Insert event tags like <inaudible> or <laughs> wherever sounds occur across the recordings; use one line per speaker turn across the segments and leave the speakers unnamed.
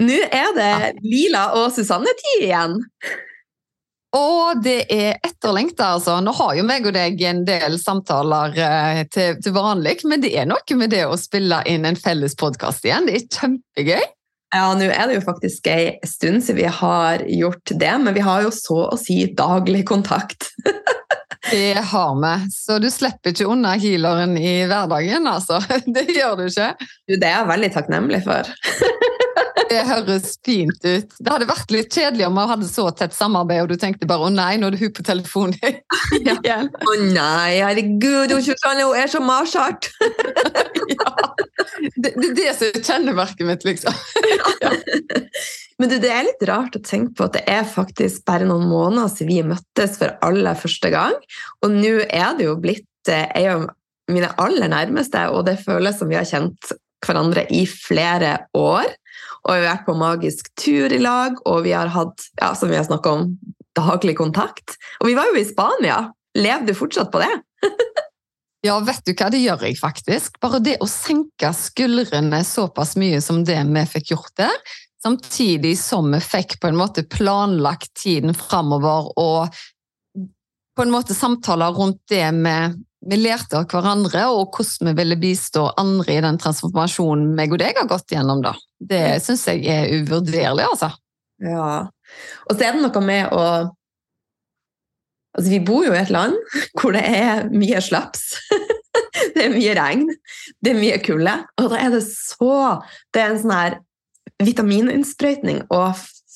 Nå er det Lila og Susanne-tid igjen.
Og det er etterlengta, altså. Nå har jo meg og deg en del samtaler eh, til, til vanlig, men det er noe med det å spille inn en felles podkast igjen. Det er kjempegøy.
Ja, nå er det jo faktisk ei stund siden vi har gjort det, men vi har jo så å si daglig kontakt. <laughs>
det har vi, så du slipper ikke unna healeren i hverdagen, altså. <laughs> Det gjør du ikke.
Du, det er jeg veldig takknemlig for. <laughs>
Det høres fint ut. Det hadde vært litt kjedelig om vi hadde så tett samarbeid, og du tenkte bare 'å nei, nå er det hun på telefonen <laughs> igjen'.
Å nei, herregud, hun er så marsart! <laughs>
ja. Det, det er det som er kjennemerket mitt, liksom. ja.
Men du, det er litt rart å tenke på at det er faktisk bare noen måneder siden vi møttes for aller første gang, og nå er det jo blitt eh, ei av mine aller nærmeste, og det føles som vi har kjent hverandre i flere år. Og vi har vært på magisk tur i lag, og vi har hatt, ja, som vi har snakka om, daglig kontakt. Og vi var jo i Spania. Lever du fortsatt på det? <laughs>
ja, vet du hva, det gjør jeg faktisk. Bare det å senke skuldrene såpass mye som det vi fikk gjort der, samtidig som vi fikk på en måte planlagt tiden framover og på en måte samtaler rundt det med vi lærte av hverandre, og hvordan vi ville bistå andre i den transformasjonen meg og deg har gått gjennom. da. Det syns jeg er uvurderlig, altså.
Ja. Og så er det noe med å Altså, vi bor jo i et land <laughs> hvor det er mye slaps. <laughs> det er mye regn, det er mye kulde, og da er det så Det er en sånn her vitamininnsprøytning å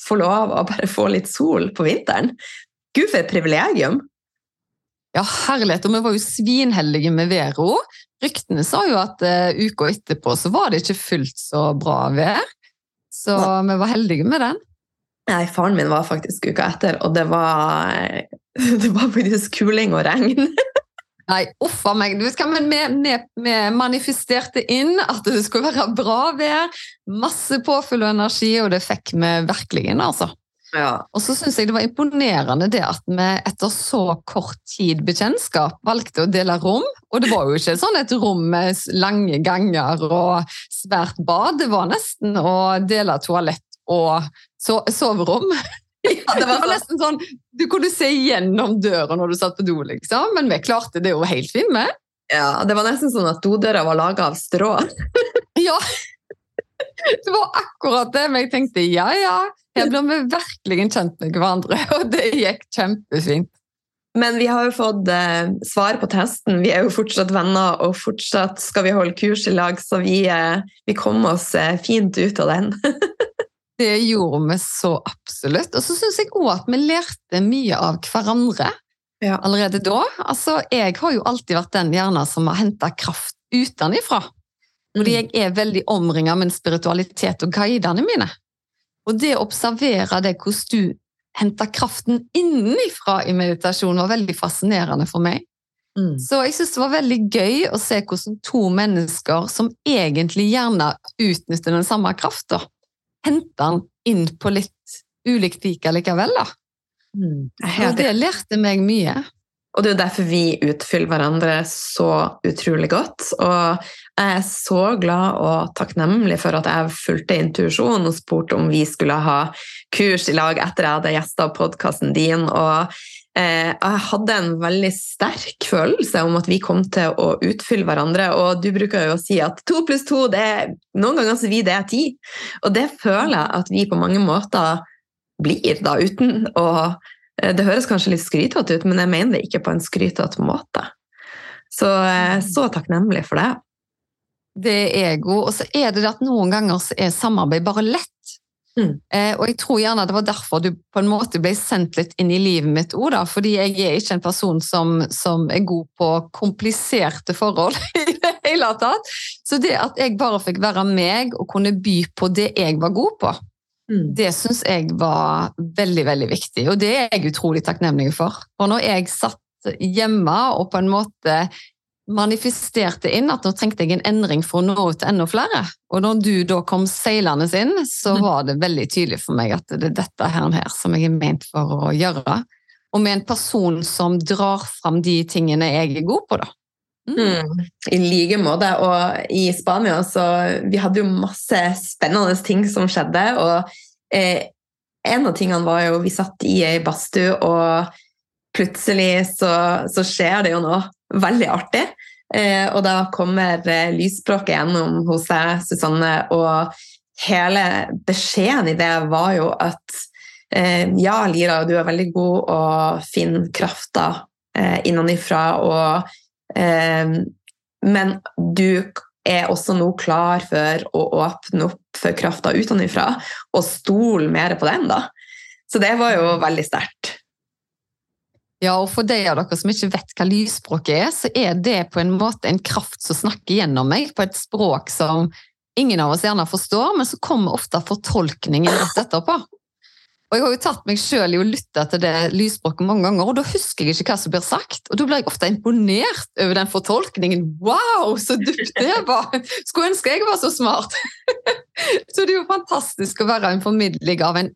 få lov å bare få litt sol på vinteren. Gud, for et privilegium!
Ja, herlighet. Og vi var jo svinheldige med Vero. Ryktene sa jo at uh, uka etterpå så var det ikke fullt så bra vær. Så ja. vi var heldige med den.
Nei, faren min var faktisk uka etter, og det var, <laughs> det var faktisk kuling og regn. <laughs>
Nei, uff a meg. Men vi, vi, vi, manifesterte inn at det skulle være bra vær, masse påfyll og energi, og det fikk vi virkelig inn, altså.
Ja.
Og så syns jeg det var imponerende det at vi etter så kort tid bekjentskap valgte å dele rom. Og det var jo ikke sånn et rom med lange ganger og svært bad. Det var nesten å dele toalett og so soverom. <laughs> Ja, det var nesten sånn, Du kunne se gjennom døra når du satt på do, liksom. Men vi klarte det jo helt fint med.
Ja, Det var nesten sånn at dodøra var laga av strå. <laughs>
ja, det var akkurat det. Men jeg tenkte ja, ja, her blir vi virkelig kjent med hverandre. <laughs> Og det gikk kjempefint.
Men vi har jo fått eh, svar på testen. Vi er jo fortsatt venner, og fortsatt skal vi holde kurs i lag, så vi, eh, vi kom oss eh, fint ut av den. <laughs>
det gjorde vi så absolutt. Og så syns jeg òg at vi lærte mye av hverandre ja. allerede da. Altså, jeg har jo alltid vært den hjerna som har henta kraft utenifra. Fordi mm. jeg er veldig omringa med spiritualitet og guidene mine. Og det å observere det hvordan du henter kraften innenfra i meditasjon, var veldig fascinerende for meg. Mm. Så jeg syns det var veldig gøy å se hvordan to mennesker som egentlig gjerne utnytter den samme krafta, henter den inn på litt ulikt vis likevel. da. Mm. Og det lærte meg mye.
Og det er jo derfor vi utfyller hverandre så utrolig godt. Og jeg er så glad og takknemlig for at jeg fulgte intuisjonen og spurte om vi skulle ha kurs i lag etter jeg hadde gjesta podkasten din. Og eh, jeg hadde en veldig sterk følelse om at vi kom til å utfylle hverandre. Og du bruker jo å si at to pluss to, det er, noen ganger så vi det er ti. Og det føler jeg at vi på mange måter blir, da, uten å det høres kanskje litt skrytete ut, men jeg mener det ikke på en skrytete måte. Så jeg er så takknemlig for det.
Det er god. Og så er det at noen ganger så er samarbeid bare lett. Mm. Eh, og jeg tror gjerne det var derfor du på en måte ble sendt litt inn i livet mitt òg, Fordi jeg er ikke en person som, som er god på kompliserte forhold <laughs> i det hele tatt. Så det at jeg bare fikk være meg og kunne by på det jeg var god på, mm. Det syns jeg var veldig, veldig viktig. Og det er jeg utrolig takknemlig for. For når jeg satt hjemme og på en måte manifesterte inn at nå trengte jeg en endring for å nå ut til enda flere. Og når du da kom seilende inn, så mm. var det veldig tydelig for meg at det er dette her, her som jeg er ment for å gjøre. Og med en person som drar fram de tingene jeg er god på, da.
Mm. I like måte. Og i Spania så Vi hadde jo masse spennende ting som skjedde. Og eh, en av tingene var jo Vi satt i ei badstue, og plutselig så, så skjer det jo noe veldig artig. Eh, og da kommer eh, lysspråket gjennom hos deg, Susanne, og hele beskjeden i det var jo at eh, ja, Lira, du er veldig god å finne krafta eh, innenfra, og Men du er også nå klar for å åpne opp for krafta utenfra, og stole mer på den, da. Så det var jo veldig sterkt.
Ja, og for de av dere som ikke vet hva lysspråket er, så er det på en måte en kraft som snakker gjennom meg på et språk som ingen av oss gjerne forstår, men så kommer ofte fortolkningen rett etterpå. Og Jeg har jo tatt meg sjøl i å lytte til det lysspråket mange ganger, og da husker jeg ikke hva som blir sagt. Og da blir jeg ofte imponert over den fortolkningen. Wow, så dypt det var! Skulle ønske jeg var så smart! <laughs> så det er jo fantastisk å være en formidling av en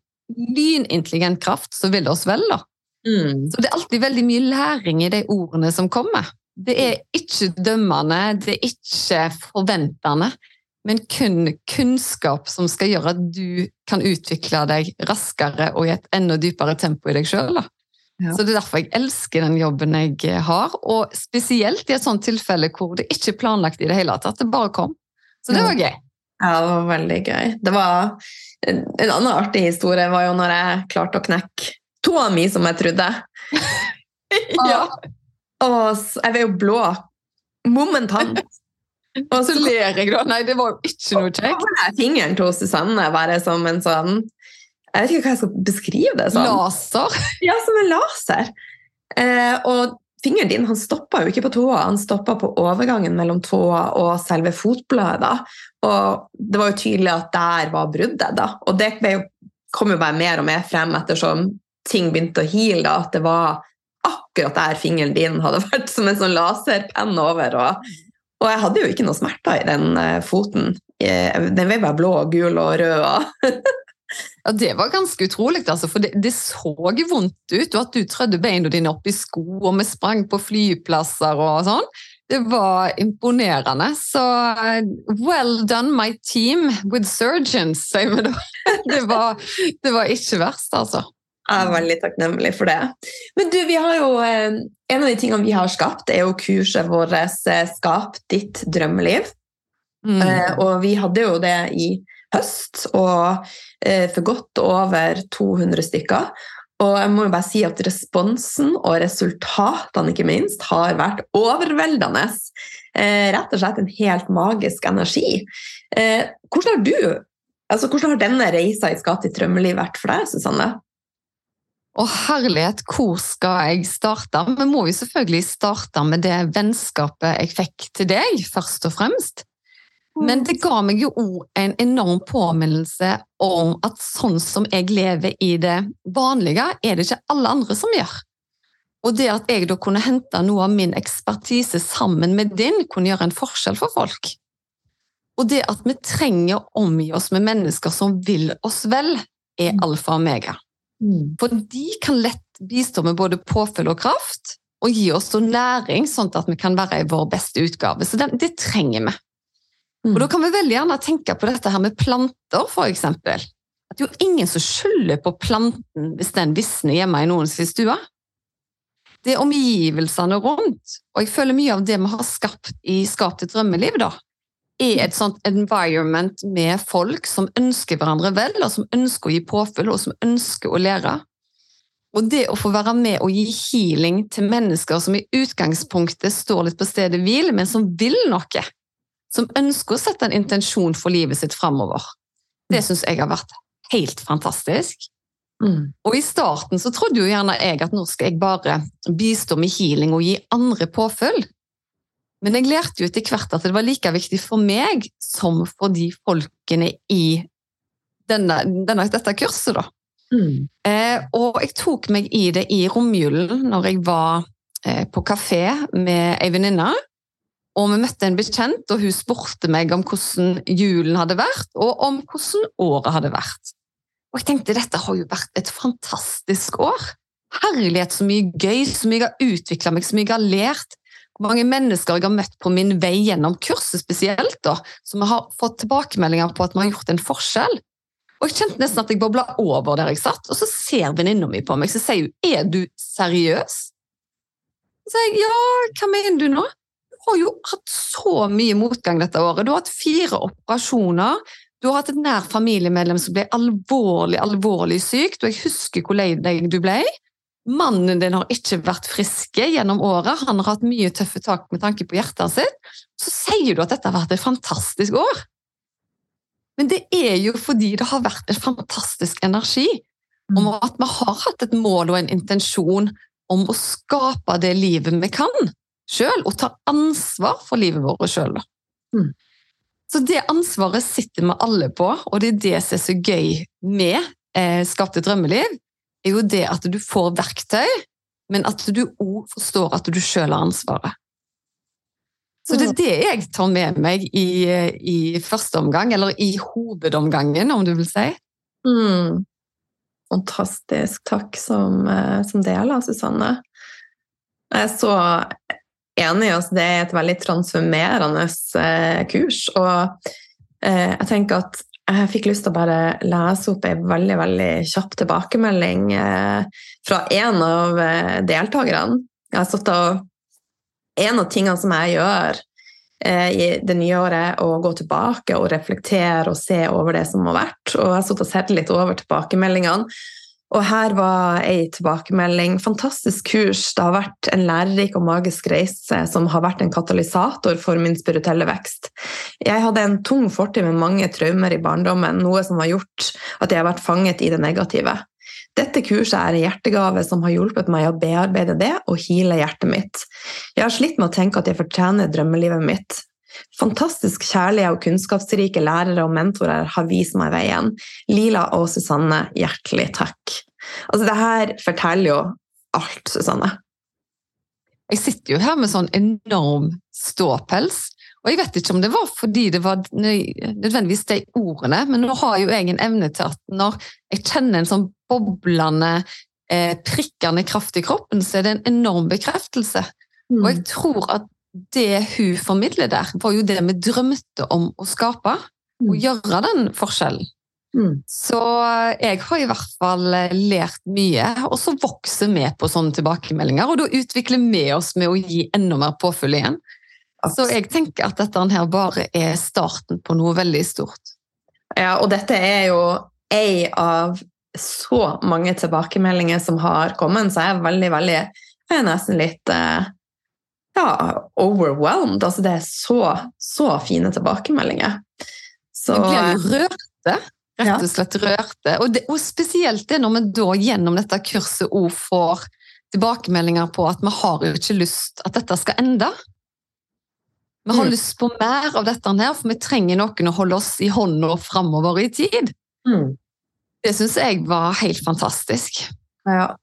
lynintelligent kraft som vil oss vel, da. Mm. Så det er alltid veldig mye læring i de ordene som kommer. Det er ikke dømmende, det er ikke forventende, men kun kunnskap som skal gjøre at du kan utvikle deg raskere og i et enda dypere tempo i deg sjøl. Ja. Så Det er derfor jeg elsker den jobben jeg har, og spesielt i et sånt tilfelle hvor det ikke er planlagt i det hele tatt, det bare kom. Så det var gøy.
Ja, det var veldig gøy. Det var En annen artig historie var jo når jeg klarte å knekke tåa mi som jeg trodde. <laughs> ja. Og jeg var jo blå momentant.
Og så ler jeg, da. Nei, det var jo ikke noe kjekt.
Fingeren til Susanne bare som en sånn Jeg vet ikke hva jeg skal beskrive det som.
Laser?
Ja, som en laser. Eh, og fingeren din han stoppa jo ikke på tåa, han stoppa på overgangen mellom tåa og selve fotbladet. Og det var jo tydelig at der var bruddet. da. Og det kom jo bare mer og mer frem ettersom ting begynte å heale, da, at det var akkurat der fingeren din hadde <laughs> vært som en sånn laserpenn over. Og, og, jeg hadde jo ikke noe smerter i den uh, foten. Den var bare blå, gul og rød. <laughs>
ja, Det var ganske utrolig, altså, for det, det, så vondt ut. Og at du trødde beina dine opp i sko, og vi sprang på flyplasser og sånn. Det var imponerende. Så well done, my team with surgeons, sier vi da. <laughs> Det var ikke verst, altså.
Jeg er veldig takknemlig for det. Men du, vi har jo, eh, En av de tingene vi har skapt, er jo kurset vårt eh, 'Skap ditt drømmeliv'. Mm. Eh, og vi hadde jo det i høst, og for godt over 200 stykker. Og jeg må jo bare si at responsen og resultatene ikke minst har vært overveldende. rett og slett en helt magisk energi. hvordan har du altså hvordan har denne reisa i Skap ditt drømmeliv vært for deg, Susanne?
Å herlighet, hvor skal jeg starte? Vi må jo selvfølgelig starte med det vennskapet jeg fikk til deg, først og fremst. Men det ga meg jo òg en enorm påminnelse om at sånn som jeg lever i det vanlige, er det ikke alle andre som gjør. Og det at jeg da kunne hente noe av min ekspertise sammen med din, kunne gjøre en forskjell for folk. Og det at vi trenger å omgi oss med mennesker som vil oss vel, er mm. alfa og mega. Mm. For de kan lett bistå med både påfyll og kraft, og gi oss næring, sånn at vi kan være i vår beste utgave. Så det, det trenger vi. Mm. Og Da kan vi veldig gjerne tenke på dette her med planter, f.eks. At det er jo ingen som skylder på planten hvis den visner hjemme i noens stue. Det er omgivelsene rundt, og jeg føler mye av det vi har skapt i Skap ditt drømmeliv, da, er et sånt environment med folk som ønsker hverandre vel, og som ønsker å gi påfyll, og som ønsker å lære. Og det å få være med og gi healing til mennesker som i utgangspunktet står litt på stedet hvil, men som vil noe, som ønsker å sette en intensjon for livet sitt framover, det syns jeg har vært helt fantastisk. Mm. Og i starten så trodde jo gjerne jeg at nå skal jeg bare bistå med healing og gi andre påfyll. Men jeg lærte jo etter hvert at det var like viktig for meg som for de folkene i denne, denne, dette kurset, da. Mm. Eh, og jeg tok meg i det i romjulen når jeg var eh, på kafé med ei venninne. Og vi møtte en bekjent, og hun spurte meg om hvordan julen hadde vært, og om hvordan året hadde vært. Og jeg tenkte dette har jo vært et fantastisk år. Herlighet, så mye gøy, så mye jeg har utvikla meg, så mye jeg har lært. Mange mennesker jeg har møtt på min vei gjennom kurset spesielt, da, som har fått tilbakemeldinger på at vi har gjort en forskjell. Og Jeg kjente nesten at jeg bobla over der jeg satt, og så ser venninna mi på meg så sier hun, er du seriøs? Så sier jeg ja, hva mener du nå? Du har jo hatt så mye motgang dette året. Du har hatt fire operasjoner. Du har hatt et nær familiemedlem som ble alvorlig, alvorlig syk, og jeg husker hvor lei deg du ble. Mannen din har ikke vært friske gjennom året, han har hatt mye tøffe tak med tanke på hjertet sitt. Så sier du at dette har vært et fantastisk år. Men det er jo fordi det har vært en fantastisk energi om mm. at vi har hatt et mål og en intensjon om å skape det livet vi kan sjøl, og ta ansvar for livet vårt sjøl. Mm. Så det ansvaret sitter vi alle på, og det er det som er så gøy med eh, Skap drømmeliv, er jo det at du får verktøy, men at du òg forstår at du sjøl har ansvaret. Så det er det jeg tar med meg i, i første omgang, eller i hovedomgangen, om du vil si.
Mm. Fantastisk. Takk som, eh, som deler, Susanne. Jeg er så enig. i oss. det er et veldig transformerende eh, kurs. Og eh, jeg tenker at jeg fikk lyst til å bare lese opp ei veldig veldig kjapp tilbakemelding fra en av deltakerne. Jeg har stått og en av tingene som jeg gjør eh, i det nye året, å gå tilbake og reflektere og se over det som har vært. Og jeg har stått og sett litt over tilbakemeldingene. Og her var ei tilbakemelding. Fantastisk kurs. Det har vært en lærerik og magisk reise som har vært en katalysator for min spirituelle vekst. Jeg hadde en tung fortid med mange traumer i barndommen, noe som har gjort at jeg har vært fanget i det negative. Dette kurset er en hjertegave som har hjulpet meg å bearbeide det og hile hjertet mitt. Jeg har slitt med å tenke at jeg fortjener drømmelivet mitt. Fantastisk kjærlige og kunnskapsrike lærere og mentorer har vist meg veien. Lila og Susanne, hjertelig takk. Altså, det her forteller jo alt, Susanne.
Jeg sitter jo her med sånn enorm ståpels. Og jeg vet ikke om det var fordi det var nødvendigvis de ordene, men nå har jo jeg en evne til at når jeg kjenner en sånn boblende, eh, prikkende kraft i kroppen, så er det en enorm bekreftelse. Mm. Og jeg tror at det hun formidler der, var jo det vi drømte om å skape. Mm. Å gjøre den forskjellen. Mm. Så jeg har i hvert fall lært mye, og så vokser vi på sånne tilbakemeldinger. Og da utvikler vi oss med å gi enda mer påfyll igjen. Så jeg tenker at dette her bare er starten på noe veldig stort.
Ja, og dette er jo ei av så mange tilbakemeldinger som har kommet, så jeg er veldig, veldig Jeg er nesten litt eh, ja, overwhelmed. Altså, det er så, så fine tilbakemeldinger.
Så Vi blir jo rørte. Rett og slett rørte. Og, det, og spesielt det når vi da gjennom dette kurset òg får tilbakemeldinger på at vi har jo ikke lyst at dette skal ende. Vi har mm. lyst på mer av dette her, for vi trenger noen å holde oss i hånda framover i tid. Mm. Det syns jeg var helt fantastisk.
Ja.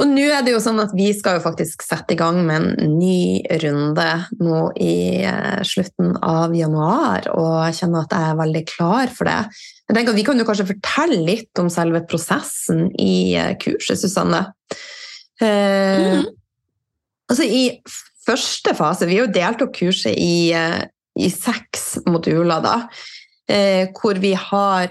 Og nå er det jo sånn at vi skal jo faktisk sette i gang med en ny runde nå i eh, slutten av januar, og jeg kjenner at jeg er veldig klar for det. Jeg tenker at Vi kan jo kanskje fortelle litt om selve prosessen i eh, kurset, Susanne. Eh, mm. Altså I første fase Vi har jo delt opp kurset i, eh, i seks moduler. da, eh, Hvor vi har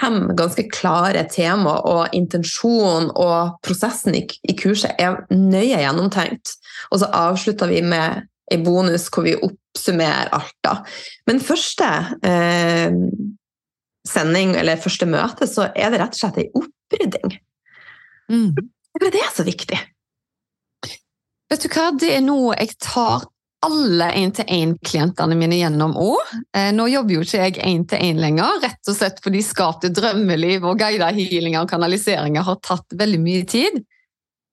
fem ganske klare tema, og intensjonen og prosessen i, i, kurset er nøye gjennomtenkt. Og så avslutter vi med en bonus hvor vi oppsummerer alt. da. Men første eh, sending, eller første møte, så er det rett og slett ei opprydding. Mm. Det er så viktig.
Vet du hva, det er noe jeg tar alle én-til-én-klientene mine gjennom òg. Eh, nå jobber jo ikke jeg én-til-én lenger, rett og slett fordi skap til drømmeliv og guida healinger og kanaliseringer har tatt veldig mye tid.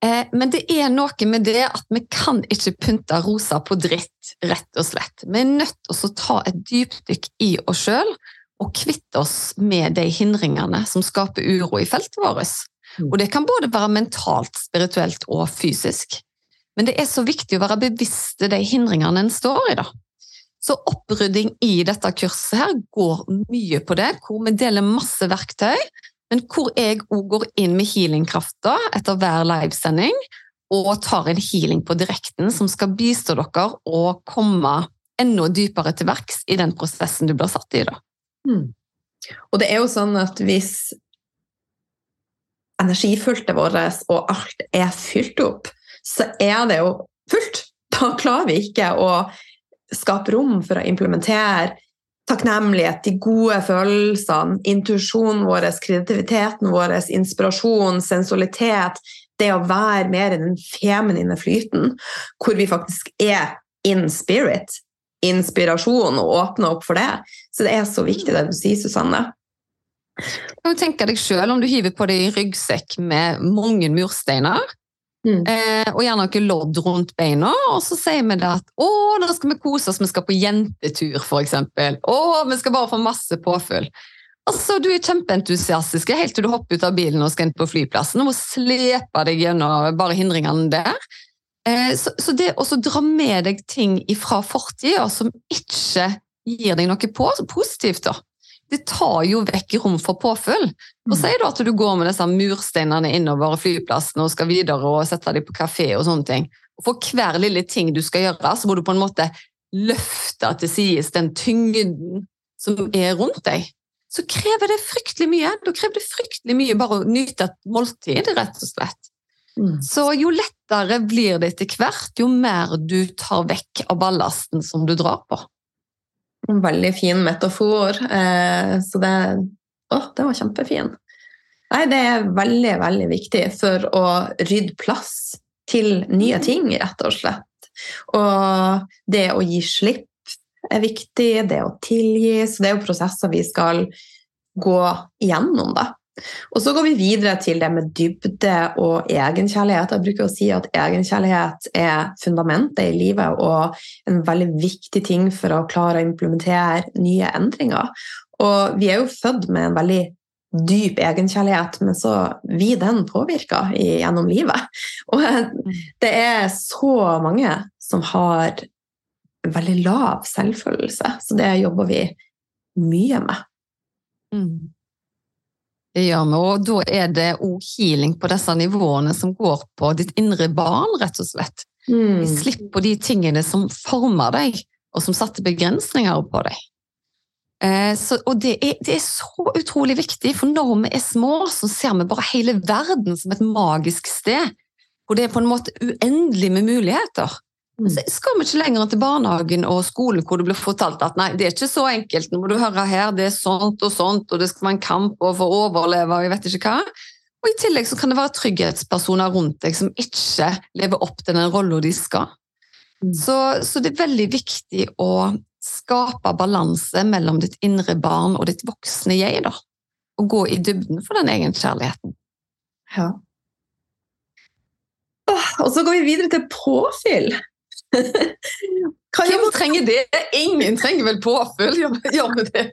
Eh, men det er noe med det at vi kan ikke pynte rosa på dritt, rett og slett. Vi er nødt til å ta et dypdykk i oss sjøl og kvitte oss med de hindringene som skaper uro i feltet vårt. Mm. Og det kan både være mentalt, spirituelt og fysisk. Men det er så viktig å være bevisst de hindringene en står i. da. Så opprydding i dette kurset her går mye på det, hvor vi deler masse verktøy, men hvor jeg òg går inn med healingkrafta etter hver livesending, og tar en healing på direkten som skal bistå dere å komme enda dypere til verks i den prosessen du blir satt i. da. Mm.
Og det er jo sånn at hvis energifeltet vårt og alt er fylt opp, så er det jo fullt. Da klarer vi ikke å skape rom for å implementere takknemlighet, de gode følelsene, intuisjonen vår, kreativiteten vår, inspirasjon, sensualitet, det å være mer i den feminine flyten, hvor vi faktisk er in spirit, inspirasjon, og åpne opp for det. Så det er så viktig det du sier, Susanne.
Du tenke deg selv om du hiver på deg ryggsekk med mange mursteiner, mm. eh, og gjerne noe lodd rundt beina, og så sier vi det at å, nå skal vi kose oss, vi skal på jentetur, f.eks. Å, vi skal bare få masse påfyll. Altså, Du er kjempeentusiastisk helt til du hopper ut av bilen og skal inn på flyplassen og må slepe deg gjennom bare hindringene der. Eh, så, det å dra med deg ting fra fortida som ikke gir deg noe på, positivt, da, det tar jo vekk rom for påfyll. Og. Si da at du går med disse mursteinene innover flyplassen og skal videre og sette deg på kafé og sånne ting. Og For hver lille ting du skal gjøre, så må du på en måte løfte til sides den tyngden som er rundt deg. Så krever det fryktelig mye. Da krever det fryktelig mye bare å nyte et måltid, rett og slett. Mm. Så jo lettere blir det etter hvert, jo mer du tar vekk av ballasten som du drar på.
En veldig fin metafor. Eh, så det Å, det var kjempefin. Nei, det er veldig, veldig viktig for å rydde plass til nye mm. ting, rett og slett. Og det å gi slipp er viktig, det å tilgi. Så det er jo prosesser vi skal gå igjennom, da. Og så går vi videre til det med dybde og egenkjærlighet. Jeg bruker å si at egenkjærlighet er fundamentet i livet og en veldig viktig ting for å klare å implementere nye endringer. Og vi er jo født med en veldig dyp egenkjærlighet, men så vi den påvirka gjennom livet. <laughs> Og det er så mange som har veldig lav selvfølelse, så det jobber vi mye med. Mm.
Det gjør vi, og da er det òg healing på disse nivåene som går på ditt indre barn, rett og slett. Mm. Slipp på de tingene som former deg, og som satte begrensninger på deg. Eh, så, og det er, det er, så utrolig viktig, for når vi er små, så ser vi bare hele verden som et magisk sted. Hvor det er på en måte uendelig med muligheter. Så skal vi ikke lenger til barnehagen og skolen hvor det blir fortalt at nei, det er ikke så enkelt, nå må du høre her, det er sånt og sånt, og det skal være en kamp for å overleve og jeg vet ikke hva. Og I tillegg så kan det være trygghetspersoner rundt deg som ikke lever opp til den rolla de skal. Mm. Så, så, det er veldig viktig å skape balanse mellom ditt indre barn og ditt voksne jeg, da. Og gå i dybden for den egenkjærligheten.
Ja. Og så går vi videre til påfyll.
Hvem trenger det? Ingen trenger vel påfyll? Gjør vi det?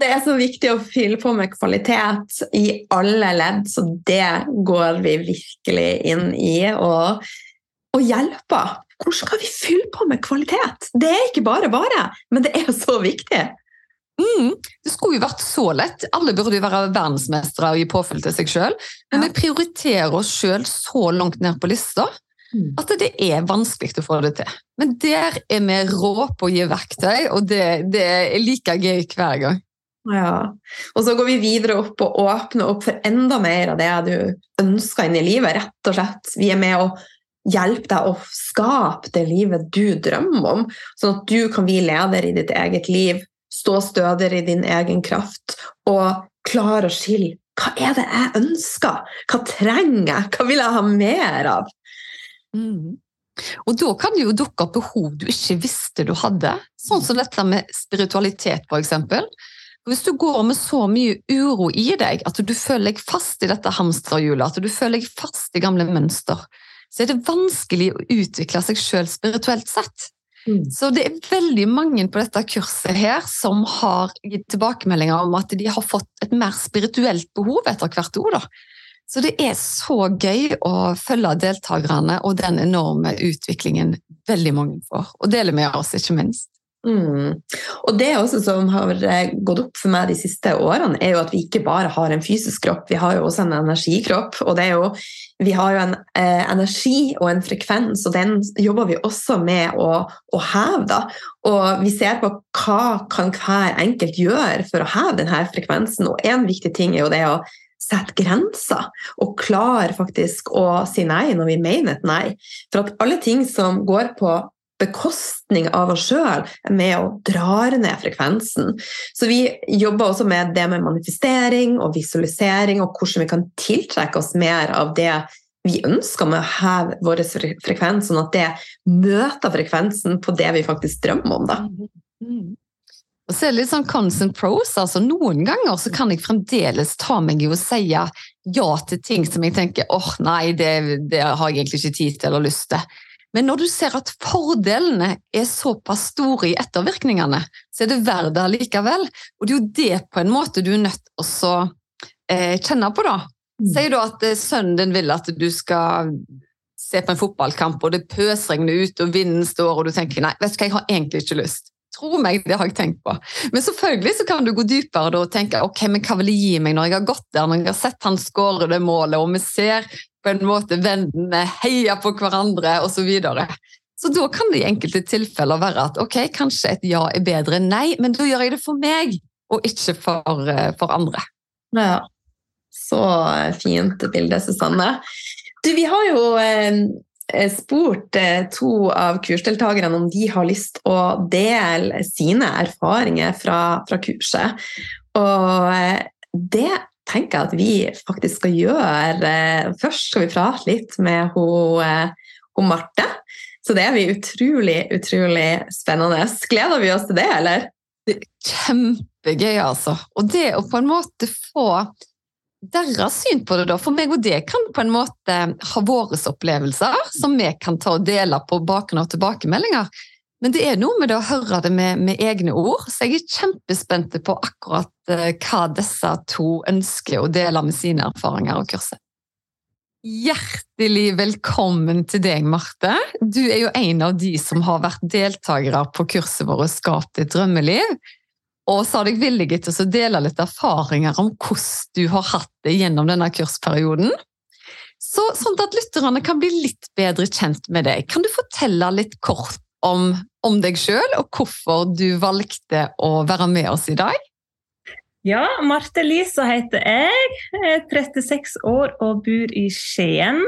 det er så viktig å fylle på med kvalitet i alle ledd, så det går vi virkelig inn i. Og, og hjelper. Hvor skal vi fylle på med kvalitet? Det er ikke bare bare, men det er så viktig.
Mm, det skulle jo vært så lett. Alle burde jo være verdensmestere og gi påfyll til seg sjøl. Men ja. vi prioriterer oss sjøl så langt ned på lista. At det er vanskelig å få det til. Men der er vi rå på å gi verktøy, og det, det er like gøy hver gang.
Ja. Og så går vi videre opp og åpner opp for enda mer av det du ønsker inn i livet. rett og slett. Vi er med å hjelpe deg å skape det livet du drømmer om, sånn at du kan bli leder i ditt eget liv, stå stødigere i din egen kraft og klare å skille hva er det jeg ønsker? Hva trenger jeg? Hva vil jeg ha mer av?
Mm. Og da kan det jo dukke opp behov du ikke visste du hadde, sånn som dette med spiritualitet, f.eks. Hvis du går med så mye uro i deg at du føler deg fast i dette hamsterhjulet, at du føler deg fast i gamle mønster, så er det vanskelig å utvikle seg sjøl spirituelt sett. Mm. Så det er veldig mange på dette kurset her som har gitt tilbakemeldinger om at de har fått et mer spirituelt behov etter hvert ord. Så det er så gøy å følge deltakerne og den enorme utviklingen veldig mange får. Og dele med oss, ikke minst.
Mm. Og det også som har eh, gått opp for meg de siste årene, er jo at vi ikke bare har en fysisk kropp, vi har jo også en energikropp. Og det er jo, vi har jo en eh, energi og en frekvens, og den jobber vi også med å, å heve. da. Og vi ser på hva kan hver enkelt gjøre for å heve denne frekvensen. Og en viktig ting er jo det å sette grenser og klare faktisk å si nei når vi mener et nei. For at alle ting som går på bekostning av oss sjøl, er med og drar ned frekvensen. Så vi jobber også med det med manifestering og visualisering, og hvordan vi kan tiltrekke oss mer av det vi ønsker med å heve vår frekvens, sånn at det møter frekvensen på det vi faktisk drømmer om. da.
Og så er det litt sånn constant pros. altså Noen ganger så kan jeg fremdeles ta meg i å si ja til ting som jeg tenker åh oh, nei, det, det, har jeg egentlig ikke tid til eller lyst til. Men når du ser at fordelene er såpass store i ettervirkningene, så er det verdt det likevel. Og det er jo det på en måte du er nødt til å eh, kjenne på, da. Mm. Sier du at eh, sønnen din vil at du skal se på en fotballkamp, og det pøsregner ut, og vinden står, og du tenker nei, vet du hva, jeg har egentlig ikke lyst. Tro meg, det har jeg tenkt på. Men selvfølgelig så kan du gå dypere og tenke ok, men hva vil det gi meg når jeg har gått der, når jeg har sett han skåre det målet, og vi ser på en måte vennene heier på hverandre osv. Så, da kan det i enkelte tilfeller være at ok, kanskje et ja er bedre enn nei, men da gjør jeg det for meg, og ikke for, eh, for andre.
Ja, så fint bilde, Susanne. Du, vi har jo eh, Eh, spurt eh, to av kursdeltakerne om de har lyst å dele sine erfaringer fra, fra kurset. Og eh, det tenker jeg at vi faktisk skal gjøre. Først skal vi prate litt med hun, Marte. Så det er utrolig, utrolig spennende. Gleder vi oss til det, eller?
Det er Kjempegøy, altså. Og det å på en måte få deres syn på det, da? For meg og det kan på en måte ha våre opplevelser som vi kan ta og dele på bakgrunn av tilbakemeldinger. Men det er noe med det å høre det med, med egne ord, så jeg er kjempespent på akkurat uh, hva disse to ønsker å dele med sine erfaringer og kurset. Hjertelig velkommen til deg, Marte. Du er jo en av de som har vært deltakere på kurset vårt Skap ditt drømmeliv. Og så har jeg villig til å dele litt erfaringer om hvordan du har hatt det gjennom denne kursperioden. Så, sånn at lytterne kan bli litt bedre kjent med deg. Kan du fortelle litt kort om, om deg sjøl, og hvorfor du valgte å være med oss i dag?
Ja, Marte Lisa heter jeg. Jeg er 36 år og bor i Skien.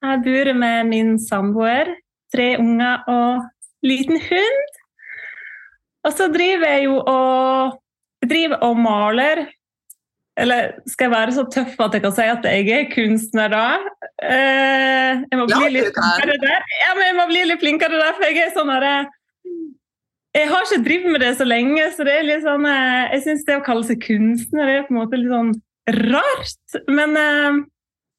Jeg bor med min samboer, tre unger og liten hund. Og så driver jeg jo og, driver og maler. Eller skal jeg være så tøff at jeg kan si at jeg er kunstner da? Eh, jeg må bli litt flinkere der. Ja, men jeg må bli litt flinkere der, for jeg er sånn herre jeg har ikke drevet med det så lenge, så det er litt sånn, eh, jeg syns det å kalle seg kunstner er på en måte litt sånn rart. Men eh,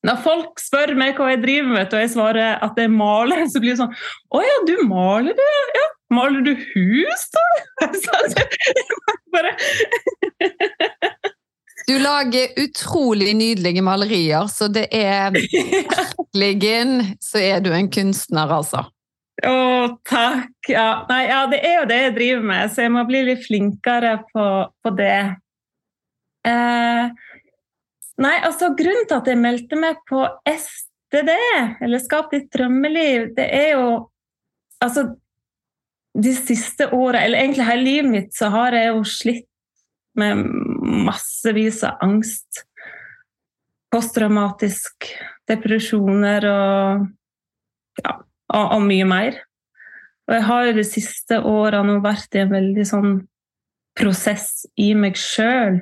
når folk spør meg hva jeg driver med, og jeg svarer at jeg maler, så blir det sånn Å ja, du maler, du? Ja, Maler du hus, da? <laughs> Bare
Du lager utrolig nydelige malerier, så det er virkelig så er du en kunstner, altså.
Å, takk. Ja. Nei, ja, det er jo det jeg driver med, så jeg må bli litt flinkere på, på det. Eh, nei, altså grunnen til at jeg meldte meg på STD, eller Skap ditt drømmeliv, det er jo Altså, de siste åra, eller egentlig hele livet mitt, så har jeg jo slitt med massevis av angst. Posttraumatisk depresjoner og ja, og, og, mye mer. Og jeg har jo de siste åra nå vært i en veldig sånn prosess i meg sjøl.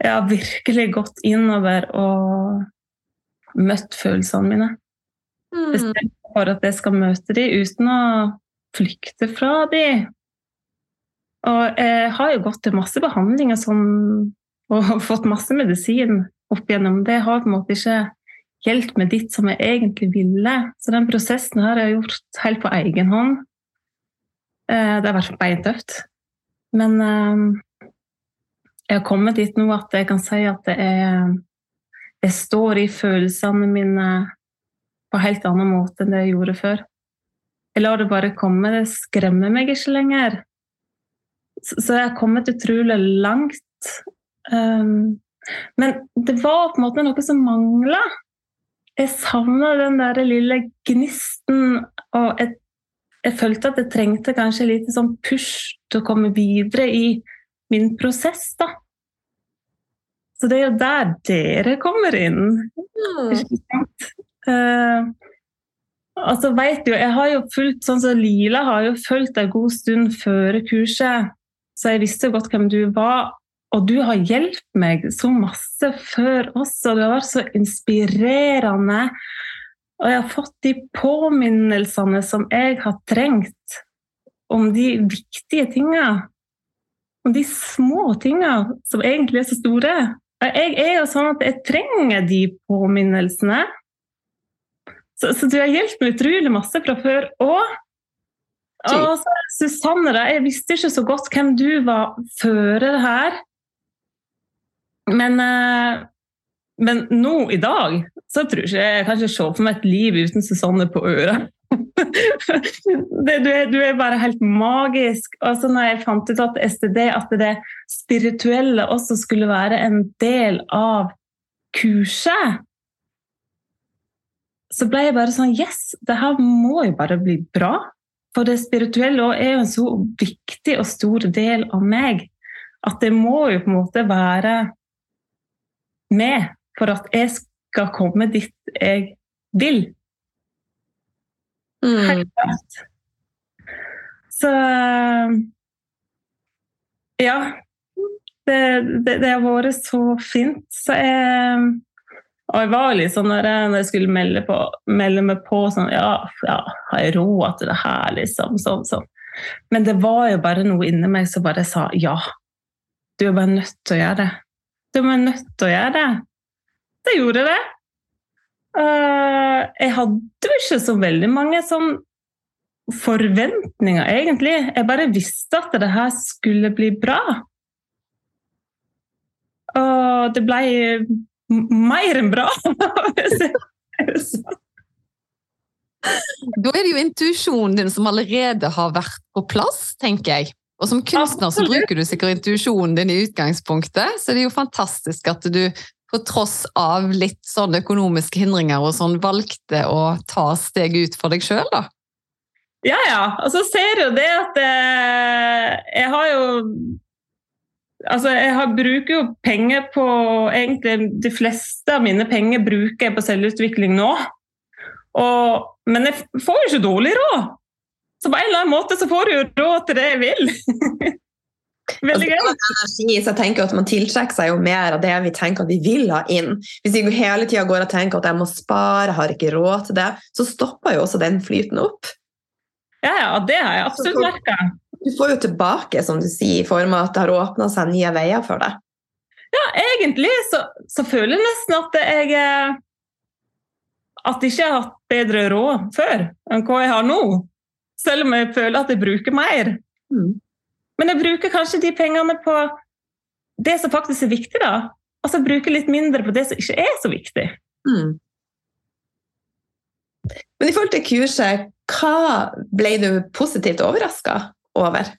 Jeg har virkelig gått innover og møtt følelsene mine. Mm. Bestemt for at jeg skal møte dem uten å flykte fra dem. Og jeg har jo gått til masse behandlinger sånn, og fått masse medisin opp igjennom. Det har på en måte ikke hjulpet meg dit som jeg egentlig ville. Så den prosessen har jeg gjort helt på egen hånd. Eh, det har vært beintøft. Men eh, jeg har kommet dit nå at jeg kan si at jeg, jeg står i følelsene mine på helt annen måte enn det jeg gjorde før. Lar det bare komme. Det skremmer meg ikke lenger. Så jeg har kommet utrolig langt. Um, men det var på en måte noe som mangla. Jeg savna den der lille gnisten, og jeg, jeg, følte at jeg trengte kanskje litt sånn push til å komme videre i min prosess, da. Så det er jo der dere kommer inn. Mm. Uh, altså vet jo, jeg har jo fulgt, sånn som Lila har jo fulgt en god stund før kurset, så jeg visste godt hvem du var. Og du har hjulpet meg så masse før også. Du har vært så inspirerende. Og jeg har fått de påminnelsene som jeg har trengt om de viktige tinga. Om de små tinga som egentlig er så store. Jeg er jo sånn at jeg trenger de påminnelsene. Så, så du har hjulpet meg utrolig masse fra før òg. Og Susanne, da, jeg visste ikke så godt hvem du var før det her. Men, eh, men nå i dag så tror jeg ikke jeg kan ikke se for meg et liv uten Susanne på øra. <laughs> det, du, er, du, er, bare helt magisk. Og så når jeg fant ut at STD, at det spirituelle også skulle være en del av kurset, så ble jeg bare sånn Yes, det her må jo bare bli bra. For det spirituelle er jo en så viktig og stor del av meg at det må jo på en måte være med for at jeg skal komme dit jeg vil. Mm. Helt klart. Så Ja. Det, det, det, har vært så fint. Så jeg og jeg var litt sånn når jeg, når jeg skulle melde, på, melde, meg på sånn Ja, ja har jeg råd til det her, liksom? Sånn, sånn. Men det var jo bare noe inni meg som bare sa ja. Du er bare nødt til å gjøre det. Du er bare nødt til å gjøre det. Det gjorde det. Uh, jeg hadde jo ikke så veldig mange sånn forventninger, egentlig. Jeg bare visste at det her skulle bli bra. Og det ble mer enn bra! <laughs>
da er det jo intuisjonen din som allerede har vært på plass, tenker jeg. Og som kunstner så bruker du sikkert intuisjonen din i utgangspunktet, så det er jo fantastisk at du på tross av litt sånn økonomiske hindringer og sånn valgte å ta steg ut for deg sjøl, da.
Ja, ja. Og så ser jo det at eh, jeg har jo Altså, jeg har, bruker jo penger på egentlig De fleste av mine penger bruker jeg på selvutvikling nå. Og, men jeg får jo ikke dårlig råd! Så på en eller annen måte så får du jo råd til det jeg vil. <laughs>
Veldig gøy. Altså, energi, så jeg tenker at Man tiltrekker seg jo mer av det vi tenker at vi vil ha inn. Hvis vi hele tida går og tenker at jeg må spare, har ikke råd til det, så stopper jo også den flyten opp.
Ja, ja, det har jeg absolutt merka.
Du får jo tilbake, som du sier, i form av at det har åpna seg nye veier for deg.
Ja, egentlig så, så føler jeg nesten at jeg eh, At jeg ikke har hatt bedre råd før enn hva jeg har nå. Selv om jeg føler at jeg bruker mer. Mm. Men jeg bruker kanskje de pengene på det som faktisk er viktig, da. Altså bruke litt mindre på det som ikke er så viktig. Mm.
Men i forhold til kurset, hva ble du positivt overraska over?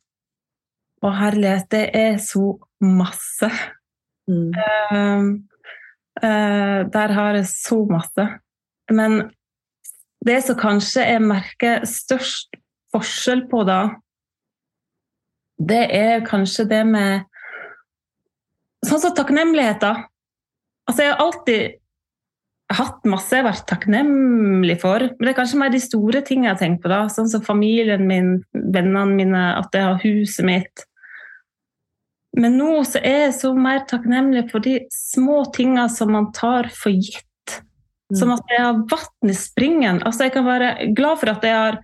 Å herlighet, det er så masse. Mm. Uh, uh, der har jeg så masse. Men det som kanskje jeg merker størst forskjell på da, det er kanskje det med Sånn som takknemlighet, da. Altså, jeg har alltid hatt masse jeg har vært takknemlig for. Men det er kanskje mer de store tingene jeg har tenkt på. da, Sånn som familien min, vennene mine, at jeg har huset mitt. Men nå så er jeg så mer takknemlig for de små tingene som man tar for gitt. Mm. Som at jeg har vann i springen. Altså Jeg kan være glad for at jeg har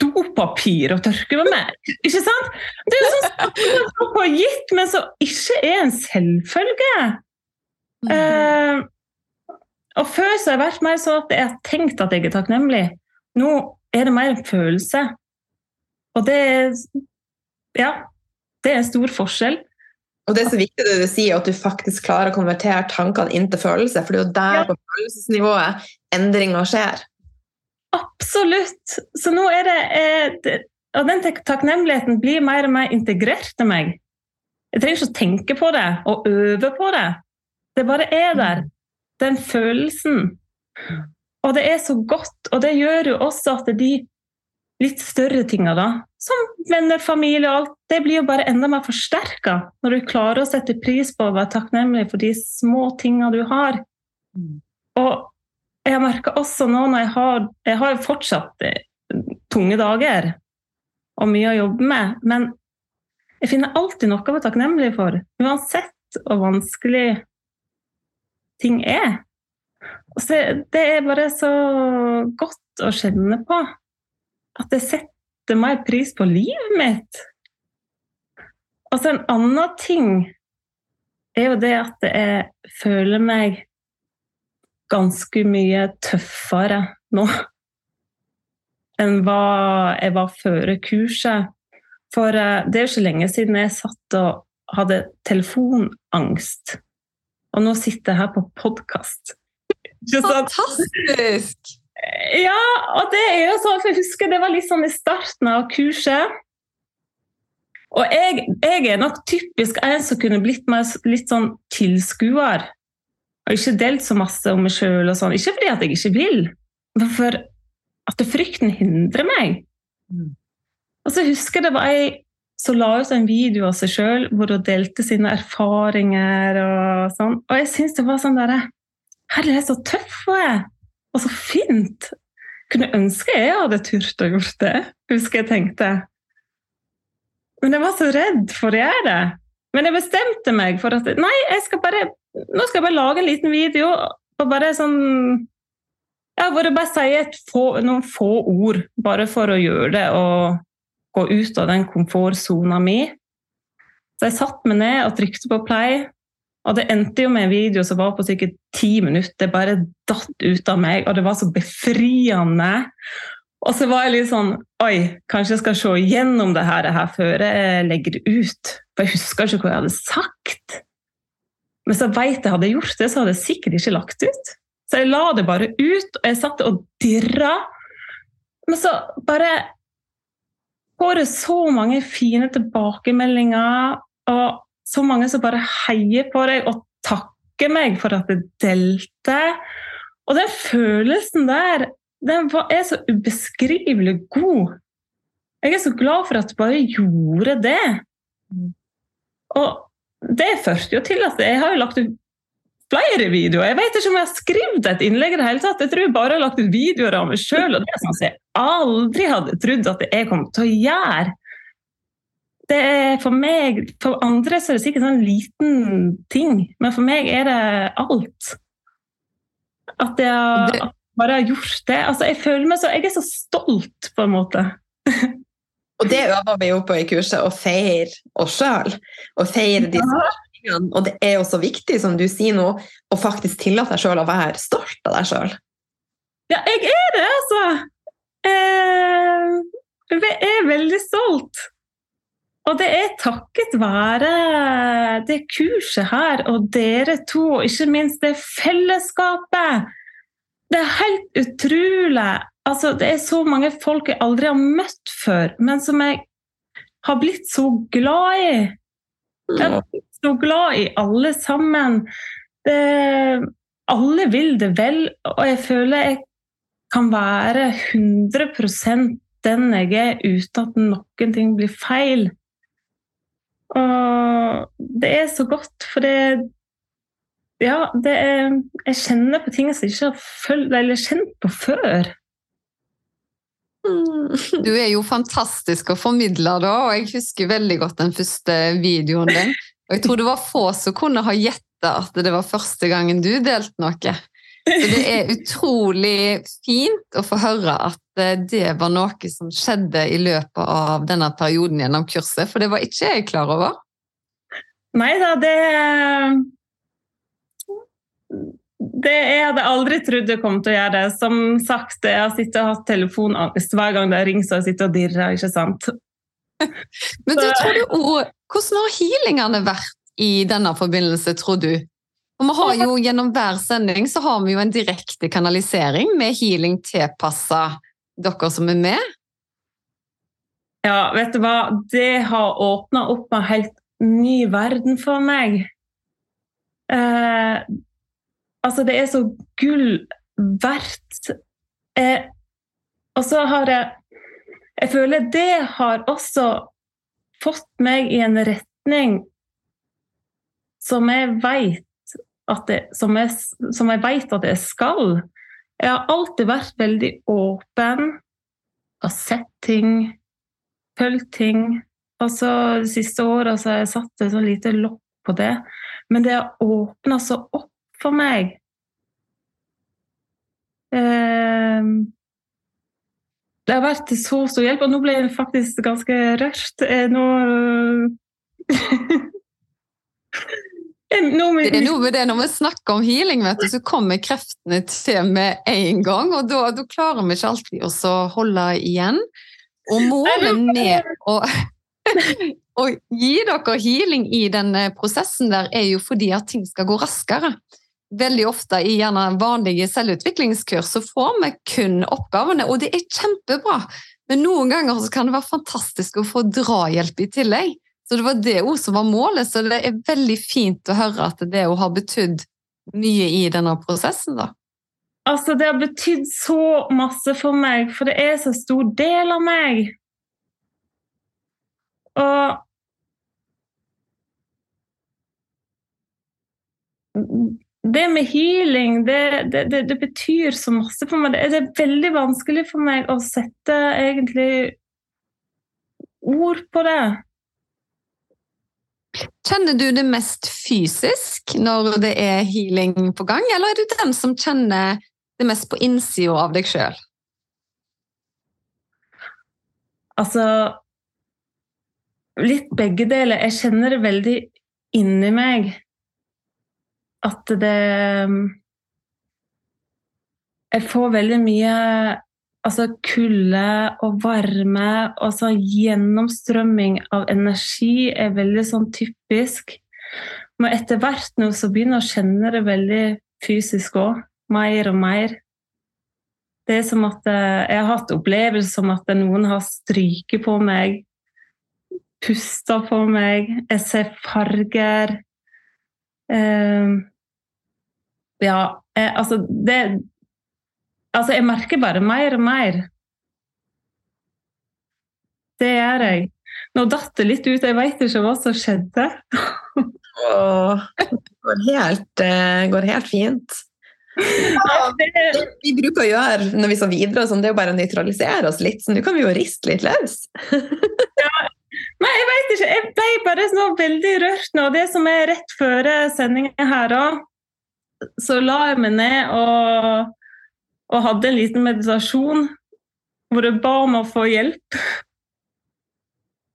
dopapir å tørke med meg. Ikke sant? Det er sånn som på gitt, men som ikke er en selvfølge. Mm. Uh, og før så har jeg vært mer sånn at jeg har tenkt at jeg er takknemlig. Nå er det mer en følelse. Og det er Ja. Det er en stor forskjell.
Og det er så viktig det du sier, at du faktisk klarer å konvertere tankene inn til følelse. For det er jo der ja. på følelsesnivået endringer skjer.
Absolutt! Så nå er det, eh, Og den takknemligheten blir mer og mer integrert til meg. Jeg trenger ikke å tenke på det og øve på det. Det bare er der. Den følelsen. Og det er så godt, og det gjør jo også at de litt større tinga, da, som venner, familie og alt, det blir jo bare enda mer forsterka når du klarer å sette pris på å være takknemlig for de små tinga du har. Mm. Og jeg merka også nå når jeg har Jeg har fortsatt eh, tunge dager og mye å jobbe med, men jeg finner alltid noe å være takknemlig for. Uansett hvor vanskelig ting er. Og så det er bare så godt å kjenne på. At jeg setter mer pris på livet mitt. Altså en annen ting er jo det at jeg føler meg ganske mye tøffere nå enn hva jeg var før kurset. For eh, det er jo ikke lenge siden jeg satt og hadde telefonangst. Og nå sitter jeg her på podkast.
Fantastisk!
Ja, og det er jo sånn, for jeg husker det var litt sånn i starten av kurset. Og jeg, jeg er nok typisk en som kunne blitt mer, litt sånn tilskuer og ikke delt så masse om meg sjøl. Sånn. Ikke fordi at jeg ikke vil, men for at frykten hindrer meg. Mm. Og så husker jeg det var ei som la ut en video av seg sjøl hvor hun delte sine erfaringer og sånn. Og jeg syns det var sånn derre Herlig, så tøff hun er! Og så fint! Kunne ønske jeg hadde turt å gjort det, husker jeg tenkte. Men jeg var så redd for å gjøre det. Men jeg bestemte meg for at nei, jeg skal bare nå skal jeg bare lage en liten video og bare sånn ja, hvor jeg bare sier få, noen få ord, bare for å gjøre det og gå ut av den komfortsona mi. Så jeg satte meg ned og trykte på play, og det endte jo med en video som var på sikkert ti minutter. Det bare datt ut av meg, og det var så befriende. Og så var jeg litt sånn Oi, kanskje jeg skal se gjennom det her, det her før jeg legger det ut. For jeg husker ikke hva jeg hadde sagt. Men så veit jeg hadde gjort det, så hadde jeg sikkert ikke lagt ut. Så jeg la det bare ut, og jeg satt og dirra. Men så bare får så mange fine tilbakemeldinger, og så mange som bare heier på deg og takker meg for at jeg delte. Og den følelsen der, den er så ubeskrivelig god. Jeg er så glad for at du bare gjorde det. Og det førte jo til at jeg har jo lagt ut flere videoer. Jeg vet ikke om jeg har skrevet et innlegg i det hele tatt. Jeg tror jeg bare har lagt ut videoer av meg sjøl, og det er sånn jeg aldri hadde trodd at jeg kom til å gjøre. Det er for meg For andre så er det sikkert en sånn liten ting, men for meg er det alt. At jeg bare har gjort det. Altså, jeg føler meg så Jeg er så stolt, på en måte.
Og det øver vi jo på i kurset, å feire oss sjøl. Å feire disse tingene. Og det er jo så viktig, som du sier nå, å faktisk tillate deg sjøl å være stolt av deg sjøl.
Ja, jeg er det, altså. Eh, jeg er veldig stolt. Og det er takket være det kurset her og dere to, og ikke minst det fellesskapet. Det er helt utrolig Altså, det er så mange folk jeg aldri har møtt før, men som jeg har blitt så glad i. Jeg så glad i alle sammen. Det, alle vil det vel, og jeg føler jeg kan være 100% den jeg er, uten at noen ting blir feil. Og det er så godt, for det Ja, det er Jeg kjenner på ting som jeg ikke har følt, eller kjent på før. <laughs>
Du er jo fantastisk å formidle da, og jeg husker veldig godt den første videoen din. Og jeg tror det var få som kunne ha gjetta at det var første gangen du delte noe. Så det er utrolig fint å få høre at eh, det var noe som skjedde i løpet av denne perioden gjennom kurset, for det var ikke jeg klar over.
Nei da, det det, jeg hadde aldri trodd jeg kom til å gjøre det. Som sagt, jeg har sittet og hatt telefonangst hver gang det har ringt, så jeg sitter og dirrer, ikke sant. <laughs>
Men du, tror du, hvordan har healingene vært i denne forbindelse, tror du? Og vi har jo Gjennom hver sending så har vi jo en direkte kanalisering med healing tilpassa dere som er med.
Ja, vet du hva. Det har åpna opp en helt ny verden for meg. Eh, altså, det er så gull verdt. Eh, og så har jeg Jeg føler det har også fått meg i en retning som jeg veit at at jeg skal. Jeg har alltid vært veldig åpen har sett ting, følt ting. Altså, de siste åra har jeg satt et så lite lokk på det. Men det har åpna så opp for meg. Eh, det har vært så stor hjelp, og nå ble jeg faktisk ganske rørt. Eh, nå <laughs>
Det er noe med det når vi snakker om healing, vet du, så kommer kreftene til med en gang. Og da, da klarer vi ikke alltid å holde igjen. Og målet med å, <laughs> å gi dere healing i denne prosessen der, er jo fordi at ting skal gå raskere. Veldig ofte i gjerne vanlige selvutviklingskurs så får vi kun oppgavene, og det er kjempebra. Men noen ganger kan det være fantastisk å få drahjelp i tillegg. Så det var det òg som var målet, så det er veldig fint å høre at det har betydd mye i denne prosessen, da.
Altså, det har betydd så masse for meg, for det er så stor del av meg. Og det med healing, det, det, det, det, betyr så masse for meg. Det er veldig vanskelig for meg å sette egentlig ord på det.
Kjenner du det mest fysisk når det er healing på gang, eller er du den som kjenner det mest på innsida av deg sjøl?
Altså Litt begge deler. Jeg kjenner det veldig inni meg at det Jeg får veldig mye altså kulde og varme og så gjennomstrømming av energi er veldig sånn typisk. Men etter hvert nå så begynner jeg å kjenne det veldig fysisk òg. Mer og mer. Det er som at eh, jeg har hatt opplevelser som at noen har stryket på meg, pusta på meg. Jeg ser farger. Uh, ja, eh, altså det Altså, jeg merker bare mer og mer. Det gjør jeg. Nå datt det litt ut, jeg veit ikke hva som skjedde.
Åh, det går helt, det går helt fint. Ja, det vi bruker å gjøre når vi så videre, sånn, det er jo bare å nøytralisere oss litt. Så nå kan vi jo riste litt løs.
ja. Nei, jeg veit ikke. Jeg ble bare så veldig rørt nå. Det som er rett før sendinga her òg, så la jeg meg ned og og hadde en liten meditasjon hvor jeg ba om å få hjelp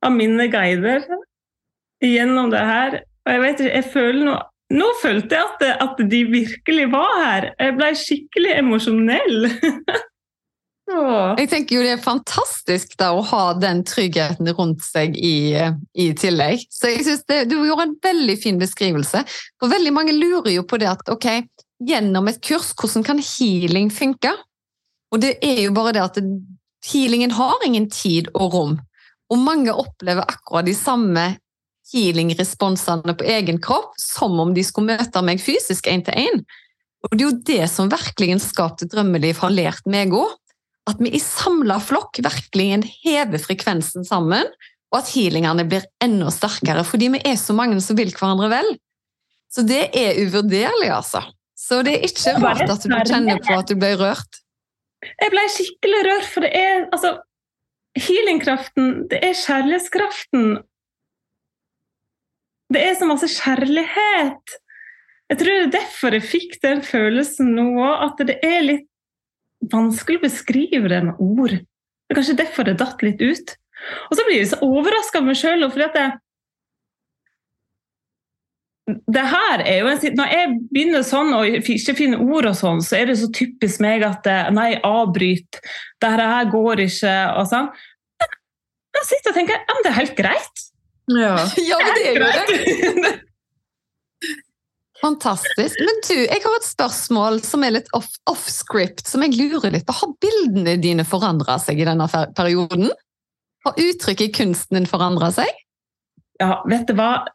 av mine guider gjennom det her. Og jeg vet ikke, jeg føler nå Nå følte jeg at, at de virkelig var her. Jeg ble skikkelig emosjonell. <laughs>
Jeg tenker jo det er fantastisk da å ha den tryggheten rundt seg i, i tillegg. Så jeg synes Du gjorde en veldig fin beskrivelse. For veldig mange lurer jo på det at ok, gjennom et kurs hvordan kan healing funke. Og det er jo bare det at healingen har ingen tid og rom. Og mange opplever akkurat de samme healing-responsene på egen kropp som om de skulle møte meg fysisk én til én. Og det er jo det som virkelig skapte drømmeliv har lært meg òg. At vi i samla flokk virkelig hever frekvensen sammen, og at healingene blir enda sterkere fordi vi er så mange som vil hverandre vel. Så det er uvurderlig, altså. Så det er ikke rart at du kjenner på at du ble rørt?
Jeg ble skikkelig rørt, for det er altså Healingkraften, det er kjærlighetskraften. Det er så masse kjærlighet. Jeg tror det er derfor jeg fikk den følelsen nå òg, at det er litt vanskelig å beskrive det med ord. Det er kanskje derfor det datt litt ut. Og så blir jeg så overraska av meg sjøl. Det, det her er jo en, Når jeg begynner sånn og ikke finner ord, og sånn, så er det så typisk meg at Nei, avbryt. Dette her går ikke. og sånn. Jeg sitter og tenker ja, men det er helt greit.
Ja, <laughs> ja men det er jo det. <laughs> Fantastisk. Men du, jeg har et spørsmål som er litt off-script, off som jeg lurer litt på. Har bildene dine forandra seg i denne perioden? Har uttrykket i kunsten din forandra seg?
Ja, vet du hva?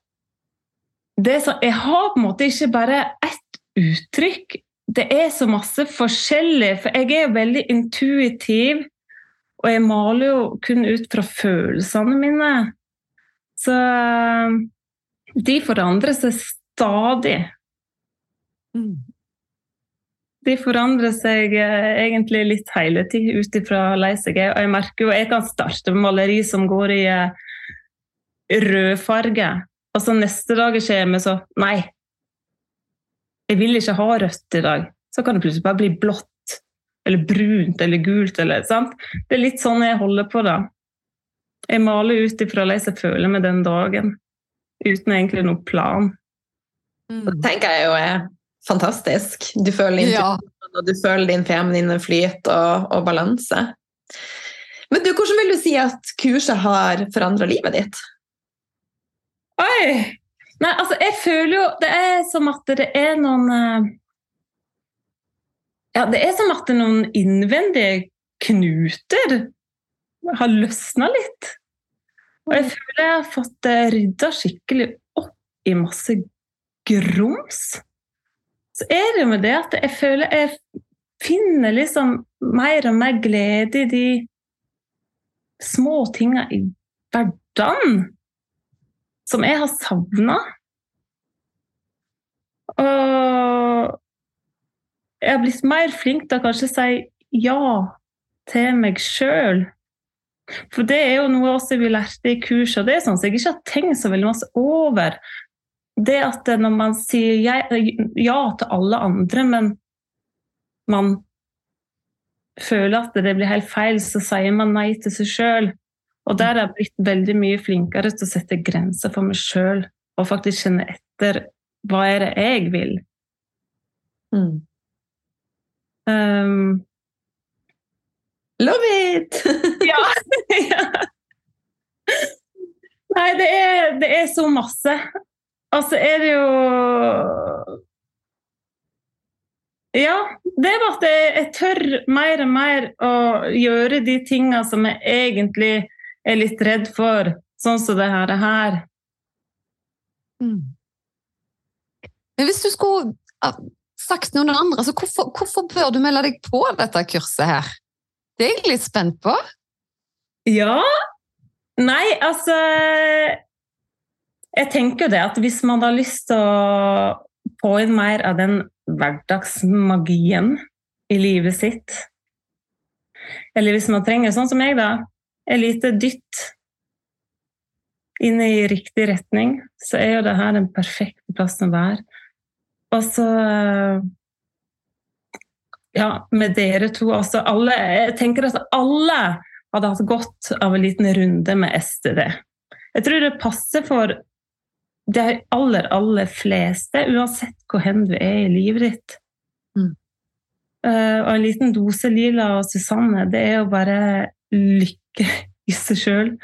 Så, jeg har på en måte ikke bare ett uttrykk. Det er så masse forskjellig, for jeg er veldig intuitiv. Og jeg maler jo kun ut fra følelsene mine. Så de forandrer seg stadig. De forandrer seg eh, egentlig litt hele tida ut ifra hvordan jeg er. Jeg merker jo jeg kan starte med maleri som går i eh, rødfarge. Og så neste dag kommer så Nei, jeg vil ikke ha rødt i dag. Så kan det plutselig bare bli blått eller brunt eller gult. Eller, sant? Det er litt sånn jeg holder på, da. Jeg maler ut ifra hvordan jeg føler meg den dagen. Uten egentlig noen plan.
Mm. Det tenker jeg jo er fantastisk. Du føler din, ja. og du føler din feminine flyt og, og balanse. Men du, hvordan vil du si at kurset har forandra livet ditt?
Oi! Nei, altså, jeg føler jo Det er som at det er noen eh, ja, det er som at noen innvendige knuter har løsna litt. Og jeg føler jeg har fått eh, rydda skikkelig opp i masse grums. Så er det jo med det at jeg føler jeg finner liksom mer og mer glede i de små tinga i hverdagen som jeg har savna. Og jeg har blitt mer flink til å kanskje si ja til meg sjøl. For det er jo noe også vi lærte i kurset, og det er sånn som jeg ikke har tenkt så veldig masse over. Det at når man sier ja, ja til alle andre, men man føler at det blir helt feil, så sier man nei til seg sjøl. Og der har jeg blitt veldig mye flinkere til å sette grenser for meg sjøl og faktisk kjenne etter hva er det jeg vil. Mm.
Um, Love it! <laughs> <laughs>
ja, Nei, det er, det er, så masse. Altså er det jo Ja, det er at jeg, jeg tør mer og mer å gjøre de tinga som jeg egentlig er litt redd for, sånn som det her. Mm.
Men hvis du skulle sagt noen andre, så hvorfor, hvorfor bør du melde deg på dette kurset her? Det er jeg litt spent på.
Ja Nei, altså Jeg tenker det at hvis man har lyst til å få inn mer av den hverdagsmagien i livet sitt Eller hvis man trenger, sånn som jeg, da, et lite dytt inn i riktig retning, så er jo det her den perfekte plassen å være. Og så Ja, med dere to også. Alle, jeg tenker at alle hadde hatt godt av en liten runde med STD. Jeg tror det passer for de aller, aller fleste, uansett hvor hen du er i livet ditt. Mm. Uh, og en liten dose Lila og Susanne, det er jo bare lykke i seg sjøl.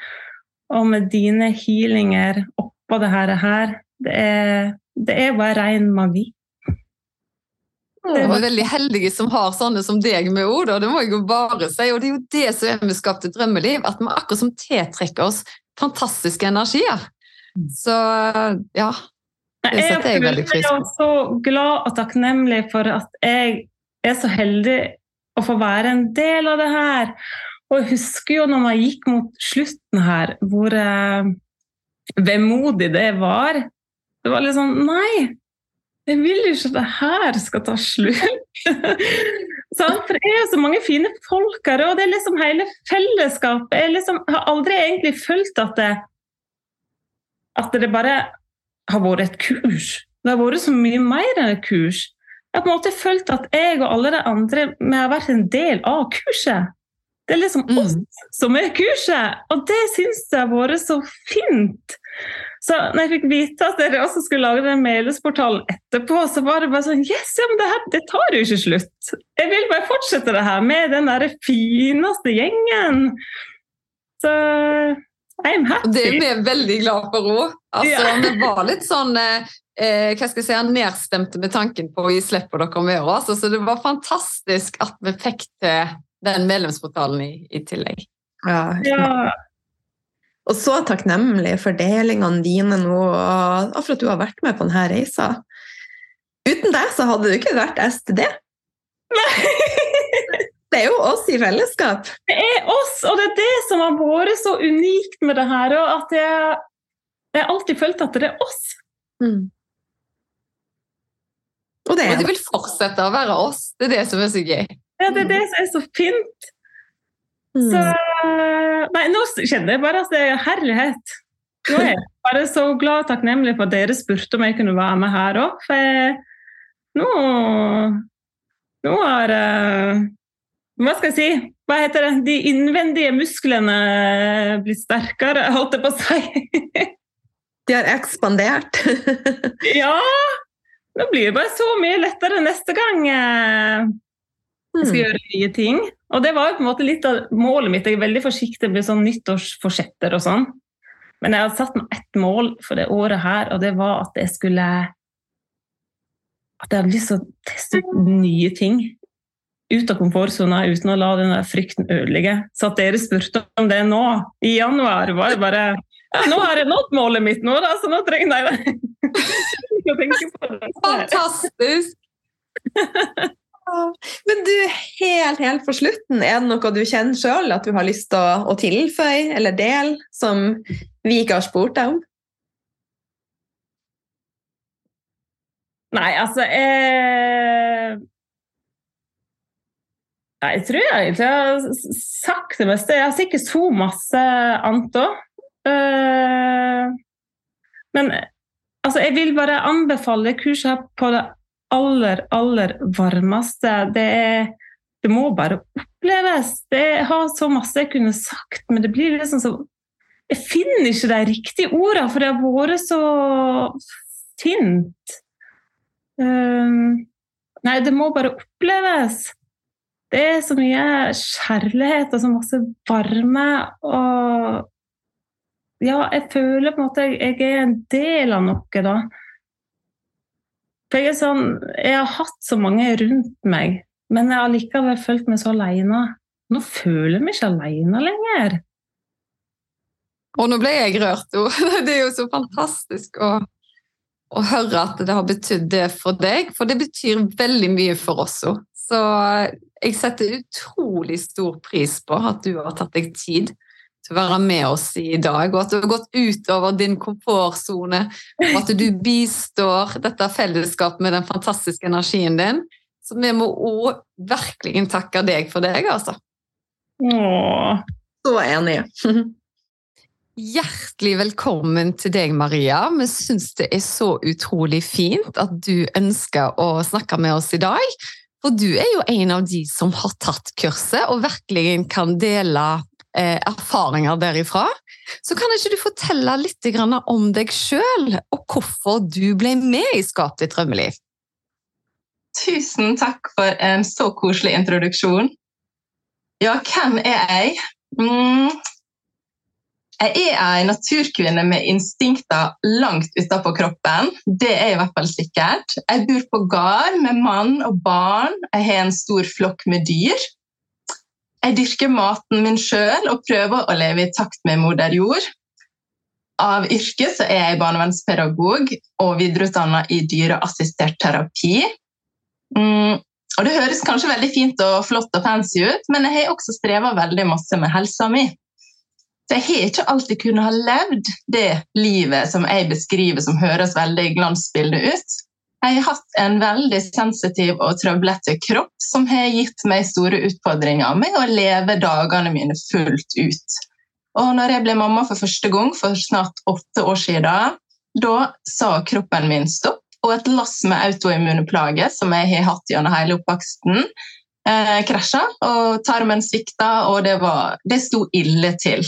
Og med dine healinger oppå det her, det er, det er bare ren magi.
Vi er veldig heldige som har sånne som deg med ord, og det må jeg jo bare si. Og det er jo det som er med Skapt et drømmeliv, at vi akkurat som tiltrekker oss fantastiske energier. Så ja.
Det setter jeg veldig pris på. Jeg er så glad og takknemlig for at jeg er så heldig å få være en del av det her. Og jeg husker jo når man gikk mot slutten her, hvor eh, vemodig det var. Det var litt sånn Nei, jeg vil jo ikke at det her skal ta slutt. <laughs> For det er jo så mange fine folk her, og det er liksom hele fellesskapet. Jeg liksom har aldri egentlig følt at det, at det bare har vært et kurs. Det har vært så mye mer enn et kurs. Jeg har på en måte følt at jeg og alle de andre vi har vært en del av kurset. Det er liksom mm. oss som er kurset, og det syns jeg har vært så fint. Så når jeg fikk vite at dere også skulle lage den mailesportalen etterpå, så var det bare sånn Yes, ja, men det, her, det tar jo ikke slutt. Jeg vil bare fortsette det her med den der fineste gjengen. Så I'm happy.
Det er vi veldig glad for òg. Altså, yeah. Vi var litt sånn eh, eh, hva skal jeg si, nedstemte med tanken på å gi slipp på dere med Altså, Så det var fantastisk at vi fikk til den medlemsportalen i, i tillegg.
Ja. ja. Og så takknemlig for delingene dine nå, og for at du har vært med på denne reisa. Uten deg så hadde du ikke vært STD. <laughs> <laughs> Det er jo oss i fellesskap.
Det er oss, og det er det som har vært så unikt med det her. Og at jeg, jeg har alltid følt at det er oss. Mm.
Og, det og det vil fortsette å være oss. Det er det som er så gøy.
Ja, det er det som er så fint. Mm. Så Nei, nå kjenner jeg bare at det er herlighet. Nå er jeg bare så glad og takknemlig for at dere spurte om jeg kunne være med her òg. For jeg, nå Nå har Hva skal jeg si? Hva heter det? De innvendige musklene blir sterkere, holdt jeg på å si.
De har ekspandert. <laughs>
ja, det blir bare så mye lettere neste gang eh, jeg skal mm. gjøre nye ting. Og det var på en måte litt av målet mitt. Jeg er veldig forsiktig med sånn nyttårsforsetter og sånn. Men jeg hadde satt meg ett mål for det året her, og det var at jeg skulle At jeg hadde lyst til å teste ut nye ting. Ut av komfortsona uten å la den frykten ødelegge. Så at dere spurte om det nå, i januar, var det bare ja, Nå har jeg nådd målet mitt, nå, da, så nå trenger jeg det
å tenke på det. Fantastisk! <laughs>
Men du, helt, helt for slutten, er det noe du kjenner sjøl at du har lyst til å, å, tilføye eller dele, som vi ikke har spurt deg om?
Nei, altså jeg... Jeg tror jeg egentlig har sagt det meste. Jeg har sikkert så masse annet òg. Eh, men Altså, jeg vil bare anbefale kurset på det aller, aller varmeste. Det, er, det må bare oppleves. Det har så masse jeg kunne sagt, men det blir liksom så Jeg finner ikke de riktige ordene, for det har vært så fint. Um, nei, det må bare oppleves. Det er så mye kjærlighet og så masse varme. Og ja, jeg føler på en måte jeg, er en del av noe, da. For jeg er sånn Jeg har hatt så mange rundt meg, men jeg har likevel følt meg så alene. Nå føler jeg meg ikke alene lenger.
Og nå ble jeg rørt, jo. <laughs> Det er jo så fantastisk å, å høre at det har betydd det for deg, for det betyr veldig mye for oss òg. Så jeg setter utrolig stor pris på at du har tatt deg tid til å være med oss i dag, og at du har gått utover din komfortsone, og at du bistår dette fellesskapet med den fantastiske energien din. Så vi må òg virkelig takke deg for deg, altså.
Åh, så enig. <laughs>
Hjertelig velkommen til deg, Maria. Vi syns det er så utrolig fint at du ønsker å snakke med oss i dag. For du er jo en av de som har tatt kurset og virkelig kan dele eh, erfaringer derifra. Så kan ikke du fortelle litt om deg sjøl, og hvorfor du ble med i Skap ditt drømmeliv?
Tusen takk for en så koselig introduksjon. Ja, hvem er jeg? Mm. Jeg er ei naturkvinne med instinkter langt utapå kroppen. Det er i hvert fall sikkert. Jeg bor på gard med mann og barn. Jeg har en stor flokk med dyr. Jeg dyrker maten min sjøl og prøver å leve i takt med moder jord. Av yrke er jeg barnevernspedagog og videreutdanna i dyreassistert terapi. Mm, og Det høres kanskje veldig fint og flott og fancy ut, men jeg har også streva veldig masse med helsa mi. Så jeg har ikke alltid kunnet ha levd det livet som jeg beskriver som høres veldig glansbilde ut. Jeg har hatt en veldig sensitiv og trøblete kropp som har gitt meg store utfordringer med å leve dagene mine fullt ut. Og når jeg ble mamma for første gang for snart åtte år siden, da sa kroppen min stopp, og et lass med autoimmune plager som jeg har hatt gjennom hele oppveksten, eh, krasja. Og tarmen svikta, og det, var, det sto ille til.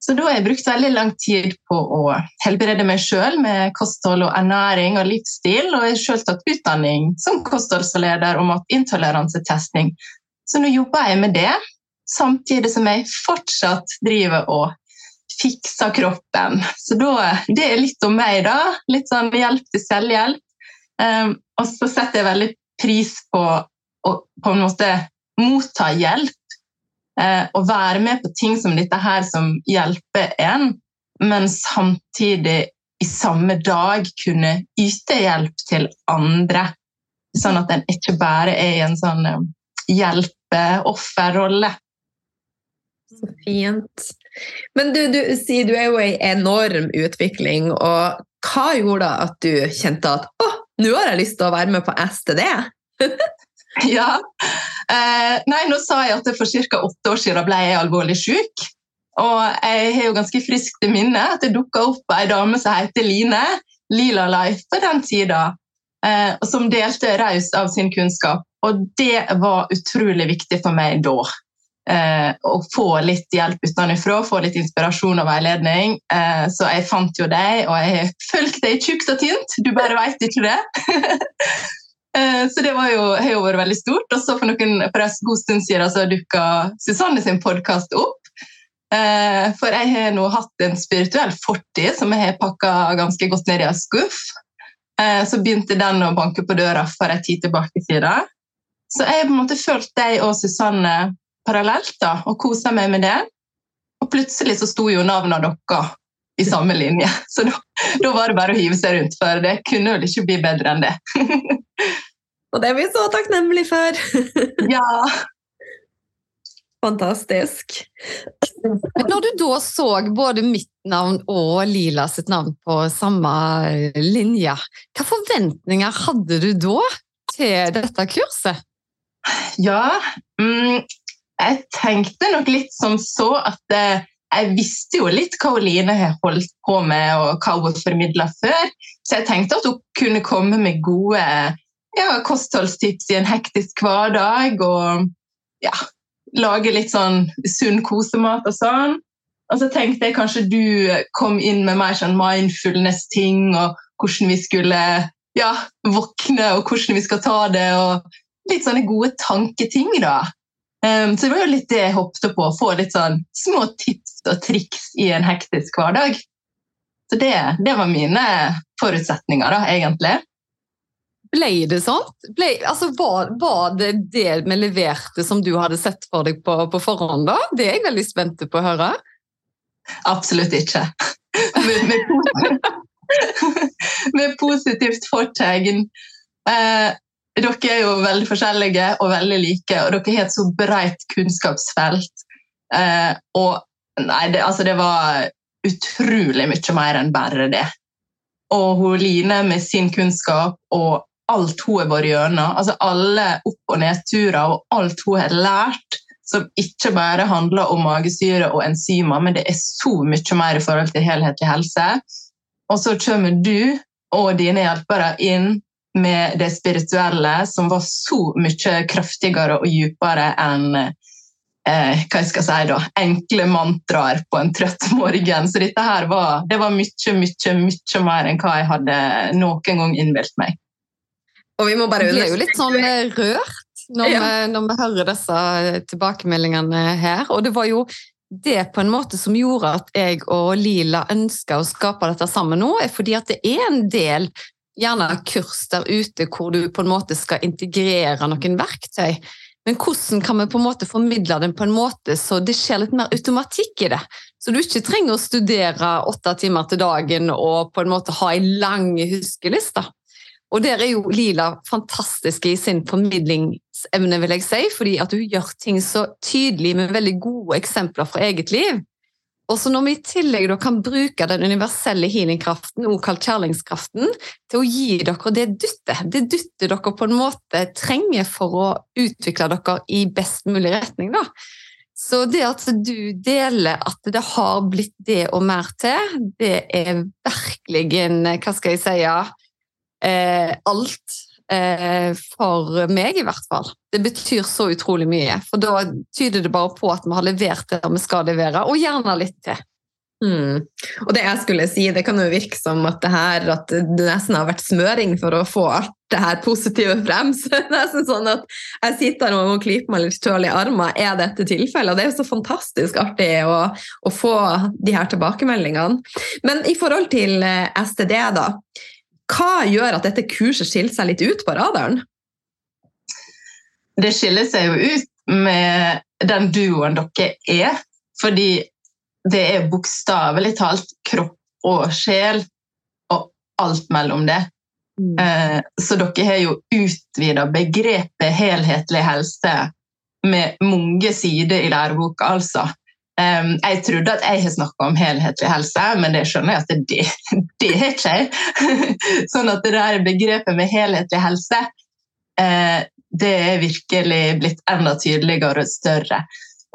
Så da har jeg brukt veldig lang tid på å helbrede meg sjøl med kosthold og ernæring og livsstil, og jeg har sjøl tatt utdanning som kostholdsleder og matintoleransetesting. Så nå jobber jeg med det, samtidig som jeg fortsatt driver og fikser kroppen. Så da, det er litt om meg, da. Litt sånn hjelp til selvhjelp. Um, og så setter jeg veldig pris på å på en måte motta hjelp å være med på ting som dette her som hjelper en, men samtidig i samme dag kunne yte hjelp til andre. Sånn at en ikke bare er i en sånn eh, hjelpe-offerrolle.
Så fint. Men du, du sier du er jo i enorm utvikling, og hva gjorde at du kjente at å, nå har jeg lyst til å være med på STD? <laughs> <laughs>
ja. Eh, nei, nå sa jeg at for ca. åtte år siden ble jeg alvorlig syk. Og jeg har jo ganske friskt i minne at det dukka opp ei dame som heter Line, Lila Life, på den tida, eh, som delte raust av sin kunnskap. Og det var utrolig viktig for meg da. Eh, å få litt hjelp utenfra, få litt inspirasjon og veiledning. Eh, så jeg fant jo deg, og jeg har fulgt deg tjukt og tynt. Du bare veit ikke det. <laughs> Eh, så det jo, har jo vært veldig stort. Og så for, noen, for en god stund siden så dukka Susanne sin podkast opp. Eh, for jeg har nå hatt en spirituell fortid som jeg har pakka ganske godt ned i en skuff. Eh, så begynte den å banke på døra for en tid tilbake siden. Så jeg har på en måte følt deg og Susanne parallelt da, og kosa meg med det. Og plutselig så sto jo navnene deres i samme linje. Så da, da, var det bare å hive seg rundt, for det kunne vel ikke bli bedre enn det.
Og det er vi så takknemlige for! <laughs>
ja.
Fantastisk.
Når du da så både mitt navn og Lila sitt navn på samme linje, hva forventninger hadde du da til dette kurset?
Ja, mm, jeg tenkte nok litt som så at eh, jeg visste jo litt hva Oline har holdt på med og hva hun formidla før, så jeg tenkte at hun kunne komme med gode ja, kostholdstips i en hektisk hverdag og ja, lage litt sånn sunn kosemat og sånn. Og så tenkte jeg kanskje du kom inn med mer sånn mindfulness-ting og hvordan vi skulle ja, våkne og hvordan vi skal ta det. og Litt sånne gode tanketing, da. Um, så det var jo litt det jeg hoppet på, å få litt sånn små tips og triks i en hektisk hverdag. Så det, det var mine forutsetninger, da, egentlig.
Ble det sånn? Ble, altså, var, var, det det vi leverte som du hadde sett for deg på, på forhånd? da? Det er jeg veldig spent på å høre.
Absolutt ikke. med, med, <laughs> med positivt fortegn. Eh, dere er jo veldig forskjellige og veldig like, og dere har et så bredt kunnskapsfelt. Eh, og nei, det, altså det var utrolig mye mer enn bare det. Og hun Line med sin kunnskap og alt hun har vært gjennom, altså alle opp- og nedturer og alt hun har lært, som ikke bare handler om magesyre og enzymer, men det er så mye mer i forhold til helhetlig helse. Og så kommer du og dine hjelpere inn med det spirituelle, som var så mye kraftigere og dypere enn eh, hva jeg skal si da, enkle mantraer på en trøtt morgen. Så dette her var, det var mye, mye, mye mer enn hva jeg hadde noen gang innbilt meg.
Og vi må bare Vi er jo litt sånn eh, rørt når, ja. vi, når vi hører disse tilbakemeldingene her. Og det var jo det på en måte som gjorde at jeg og Lila ønska å skape dette sammen nå, er fordi at det er en del gjerne kurs der ute hvor du på en måte skal integrere noen verktøy. Men hvordan kan vi på en måte formidle den på en måte så det skjer litt mer automatikk i det? Så du ikke trenger å studere åtte timer til dagen og på en måte ha ei lang huskeliste. Og der er jo Lila fantastisk i sin formidlingsevne, vil jeg si, fordi at hun gjør ting så tydelig med veldig gode eksempler fra eget liv. Og så når vi i tillegg kan bruke den universelle healingkraften, også kalt kjærlighetskraften, til å gi dere det dyttet, det dyttet dere på en måte trenger for å utvikle dere i best mulig retning, da. Så det at du deler at det har blitt det og mer til, det er virkelig en Hva skal jeg si? eh, alt. Eh, for meg, i hvert fall. Det betyr så utrolig mye. For da tyder det bare på at vi har levert det vi skal levere, og gjerne litt til.
Mm. Og det jeg skulle si, det kan jo virke som at det her, at det nesten har vært smøring for å få alt det her positive frem. <laughs> Så det er nesten sånn at jeg sitter her og må klype meg litt sjøl i armen. Er dette tilfellet? Og det er jo så fantastisk artig å, å, få de her tilbakemeldingene. Men i forhold til eh, STD, da. Hva gjør at dette kurset skiller seg litt ut på radaren?
Det skiller seg jo ut med den duoen dere er. Fordi det er bokstavelig talt kropp og sjel og alt mellom det. Mm. Eh, så dere har jo utvida begrepet helhetlig helse med mange sider i læreboka, altså. Um, jeg trodde at jeg har snakka om helhetlig helse, men det skjønner jeg at det, det har ikke jeg. <laughs> sånn at det der begrepet med helhetlig helse, uh, det er virkelig blitt enda tydeligere og større.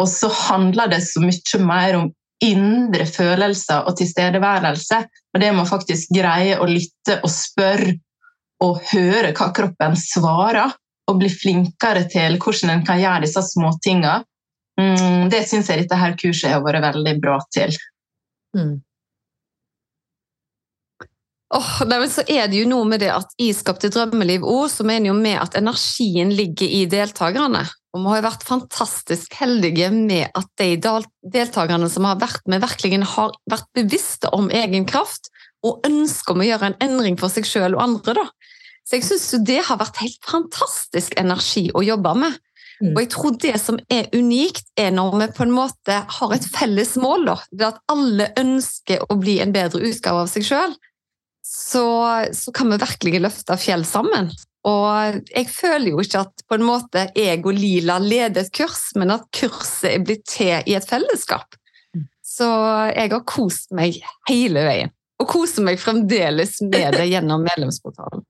Og så handler det så mye mer om indre følelser og tilstedeværelse. Og det må faktisk greie å lytte og spørre og høre hva kroppen svarer. Og bli flinkere til hvordan en kan gjøre disse småtingene. Mm, det syns jeg dette her kurset har vært veldig bra til. Mm.
Oh, så er det jo noe med det at i Skapte drømmeliv òg, så mener jo vi at energien ligger i deltakerne. Og vi har vært fantastisk heldige med at de deltakerne som har vært med, virkelig har vært bevisste om egen kraft og ønsker om å gjøre en endring for seg selv og andre. Da. Så jeg syns det har vært helt fantastisk energi å jobbe med. Mm. Og jeg tror det som er unikt, er når vi på en måte har et felles mål. Da. Det at alle ønsker å bli en bedre utgave av seg sjøl. Så, så kan vi virkelig løfte fjell sammen. Og jeg føler jo ikke at på en måte jeg og Lila leder et kurs, men at kurset er blitt til i et fellesskap. Så jeg har kost meg hele veien. Og koser meg fremdeles med det gjennom medlemsportalen.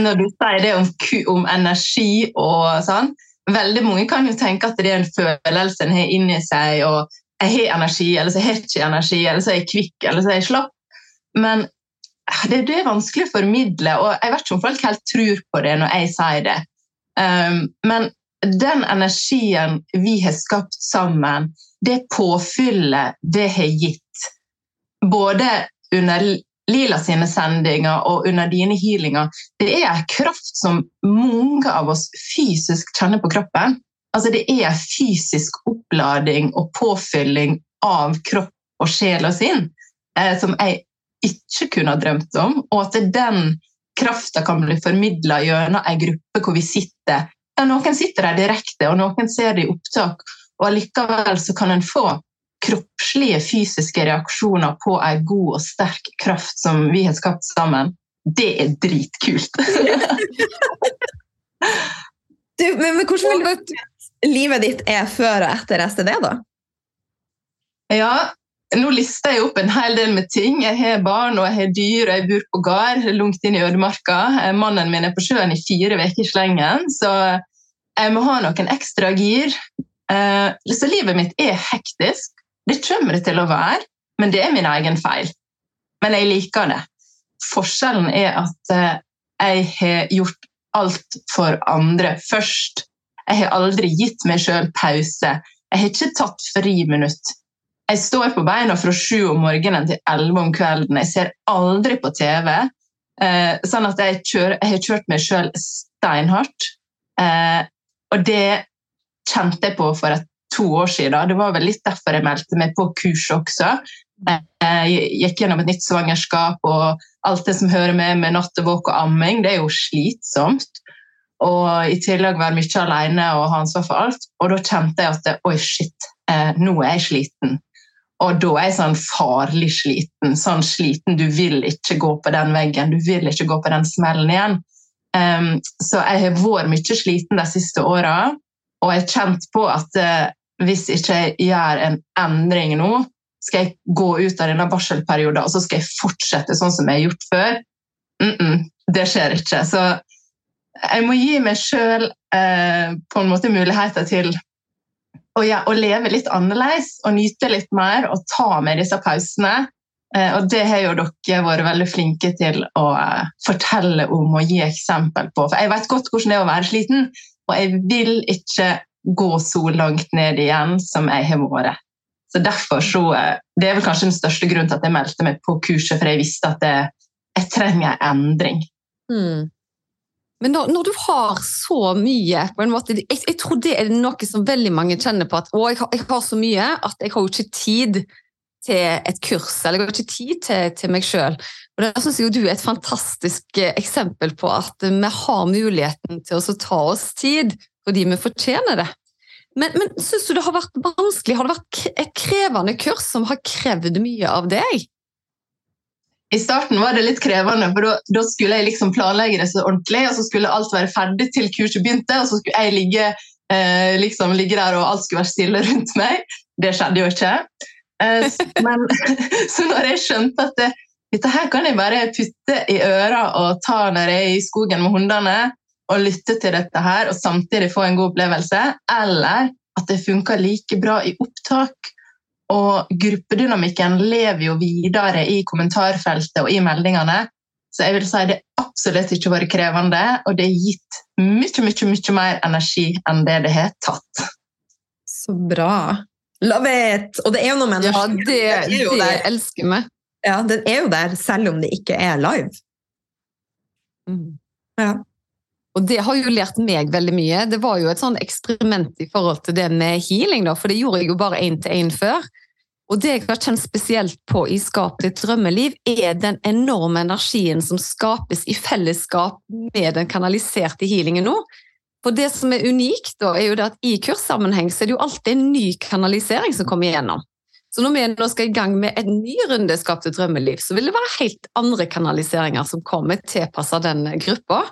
Når du sier det om, om energi og sånn, veldig mange kan jo tenke at det er en følelse en har inni seg, og jeg har energi, eller så har jeg ikke energi, eller så er jeg kvikk, eller så er jeg slapp. Men det, det, er vanskelig å formidle, og jeg vet ikke om folk helt tror på det når jeg sier det. Um, men den energien vi har skapt sammen, det påfyllet det har gitt, både under Lila sine sendinger og under dine healinger, det er kraft som mange av oss fysisk kjenner på kroppen. Altså Det er fysisk opplading og påfylling av kropp og sjel og sinn eh, som jeg ikke kunne ha drømt om, og at den krafta kan bli formidla gjennom ei gruppe hvor vi sitter. Ja, noen sitter der direkte, og noen ser det i opptak, og allikevel så kan en få kroppslige, fysiske reaksjoner på ei god og sterk kraft som vi har skapt sammen. Det er dritkult! <laughs>
du, men, men hvordan vil du at livet ditt er før og etter STD, da?
Ja, nå lister jeg opp en hel del med ting. Jeg har barn og jeg har dyr, og jeg bor på gard langt inn i ødemarka. Eh, mannen min er på sjøen i fire uker i slengen, så jeg må ha noen ekstra gir. Eh, så livet mitt er hektisk. Det kommer det til å være, men det er min egen feil. Men jeg liker det. Forskjellen er at eh, jeg har gjort alt for andre først. Jeg har aldri gitt meg sjøl pause. Jeg har ikke tatt friminutt. Jeg står på beina fra sju om morgenen til elleve om kvelden. Jeg ser aldri på TV. Eh, sånn at jeg, kjører, jeg har kjørt meg sjøl steinhardt. Eh, og det kjente jeg på for et, to år siden. Det var vel litt derfor jeg meldte meg på kurs også. Eh, jeg gikk gjennom et nytt svangerskap og alt det som hører med med nattevåk og amming. Det er jo slitsomt. Og i tillegg være mye alene og ha ansvar for alt. Og da kjente jeg at oi, shit, eh, nå er jeg sliten. Og da er jeg sånn farlig sliten. Sånn sliten du vil ikke gå på den veggen, du vil ikke gå på den smellen igjen. Um, så jeg har vært mye sliten de siste åra, og jeg har kjent på at uh, hvis ikke jeg gjør en endring nå, skal jeg gå ut av denne barselperioden og så skal jeg fortsette sånn som jeg har gjort før. Mm -mm, det skjer ikke. Så jeg må gi meg sjøl eh, muligheter til å, ja, å, leve litt annerledes og nyte litt mer og ta med disse pausene. Eh, og det har jo dere vært veldig flinke til å eh, fortelle om og gi eksempel på. For jeg vet godt hvordan det er å være sliten, og jeg vil ikke gå så langt ned igjen som jeg har vært. Så derfor så, eh, Det er vel kanskje den største grunnen til at jeg meldte meg på kurset, for jeg visste at jeg, jeg trenger en endring.
Mm. Men når, når, du har så mye på en måte, jeg, jeg, tror det er noe som veldig mange kjenner på. at å, jeg har, jeg har så mye at jeg har jo ikke tid til et kurs, eller jeg har ikke tid til, til meg sjøl. Der syns jeg du er et fantastisk eh, eksempel på at vi har muligheten til å ta oss tid fordi vi fortjener det. Men, men syns du det har vært vanskelig? Har det vært et krevende kurs som har krevd mye av deg?
I starten var det litt krevende, for da, skulle jeg liksom planlegge det så ordentlig, og så skulle alt være ferdig til kurset begynte, og så skulle jeg ligge, eh, liksom, ligge der og alt skulle være stille rundt meg. Det skjedde jo ikke. Eh, <laughs> men, <laughs> så når jeg skjønte at det, dette her kan jeg bare putte i øra og ta når jeg er i skogen med hundene, og lytte til dette her og samtidig få en god opplevelse, eller at det funker like bra i opptak. Og gruppedynamikken lever jo videre i kommentarfeltet og i meldingene. Så jeg vil si det absolutt ikke vært krevende, og det har gitt mye, mye, mye mer energi enn det det har tatt.
Så bra. Love it! Og det er jo noe med
Ja, det, det, det elsker meg.
Ja, den er jo der selv om det ikke er live.
Mm. Ja. Og det har jo lært meg veldig mye. Det var jo et sånn eksperiment i forhold til det med healing, da, for det gjorde jeg jo bare én til én før. Og det jeg har kjent spesielt på i Skap ditt drømmeliv, er den enorme energien som skapes i fellesskap med den kanaliserte healingen nå. For det som er unikt, da, er jo det at i kurssammenheng så er det jo alltid en ny kanalisering som kommer igjennom. Så når vi nå skal i gang med en ny runde Skap ditt drømmeliv, så vil det være helt andre kanaliseringer som kommer tilpassa den gruppa.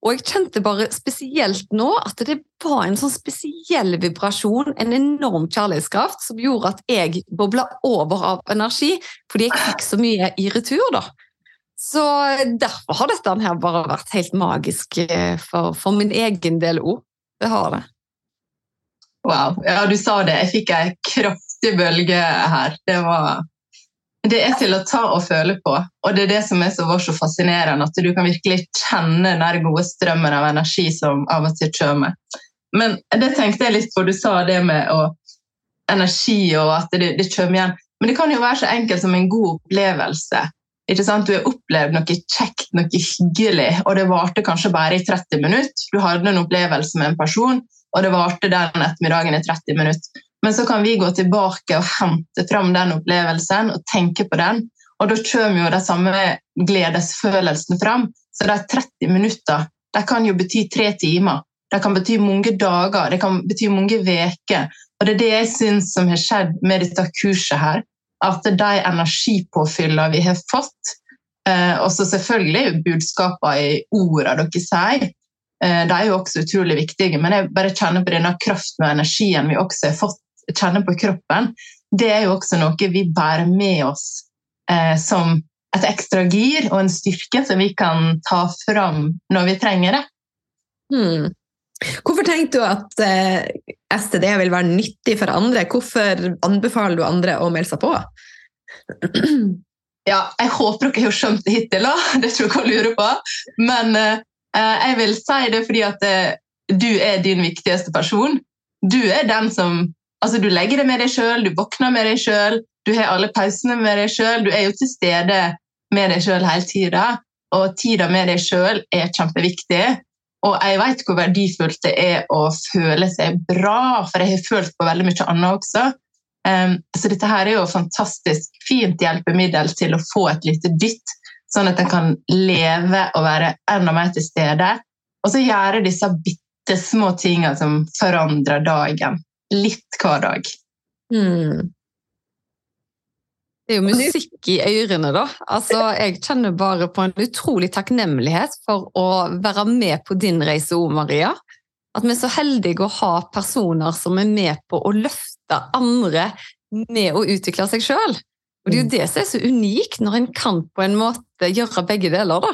Og jeg kjente bare spesielt nå at det var en sånn spesiell vibrasjon, en enorm kjærlighetskraft, som gjorde at jeg bobla over av energi, fordi jeg fikk så mye i retur, da. Så derfor har dette her bare vært helt magisk eh, for, for min egen del òg. Det har det.
Wow. Ja, du sa det. Jeg fikk ei kraftig bølge her. Det var det er til å ta og føle på. Og det er det som er så, så fascinerende, at du kan virkelig kjenne den gode strømmen av energi som av og til kommer. Men det tenkte jeg litt på, du sa det med å, energi og at det, det kommer igjen. Men det kan jo være så enkelt som en god opplevelse ikke sant? Du har opplevd noe kjekt, noe hyggelig, og det varte kanskje bare i 30 minutter. Du hadde en opplevelse med en person, og det varte den ettermiddagen i 30 minutter. Men så kan vi gå tilbake og hente fram den opplevelsen og tenke på den. Og da kommer jo de samme gledesfølelsene fram. Så de 30 minutter de kan jo bety tre timer. Det kan bety mange dager, det kan bety mange uker. Og det er det jeg syns som har skjedd med dette kurset her at de energipåfyllene vi har fått, eh, og så selvfølgelig budskapene i ordene dere sier, eh, de er jo også utrolig viktige. Men jeg bare kjenner på denne kraften og energien vi også har fått kjenne på kroppen. Det er jo også noe vi bærer med oss eh, som et ekstra gir og en styrke som vi kan ta fram når vi trenger det.
Hmm. Hvorfor tenker du at eh, STD vil være nyttig for andre? Hvorfor anbefaler du andre å melde seg på?
Ja, jeg håper dere har skjønt det hittil, da. <laughs> det tror jeg dere lurer på. Men eh, jeg vil si det fordi at eh, du er din viktigste person. Du er den som Altså, du legger det med deg sjøl, du våkner med deg sjøl, du har alle pausene med deg sjøl. Du er jo til stede med deg sjøl hele tida, og tida med deg sjøl er kjempeviktig. Og jeg vet hvor verdifullt det er å føle seg bra, for jeg har følt på veldig mye annet også. Um, så dette her er jo et fantastisk fint hjelpemiddel til å få et lite dytt, sånn at en kan leve og være enda mer til stede. Og så gjøre disse bitte små tingene som forandrer dagen. Litt hver dag.
Mm. Det er jo musikk i ørene, da. Altså, jeg kjenner bare på en utrolig takknemlighet for å være med på din reise òg, Maria. At vi er så heldige å ha personer som er med på å løfte andre med å utvikle seg sjøl. Og det er jo mm. det som er så unikt, når en kan på en måte gjøre begge deler, da.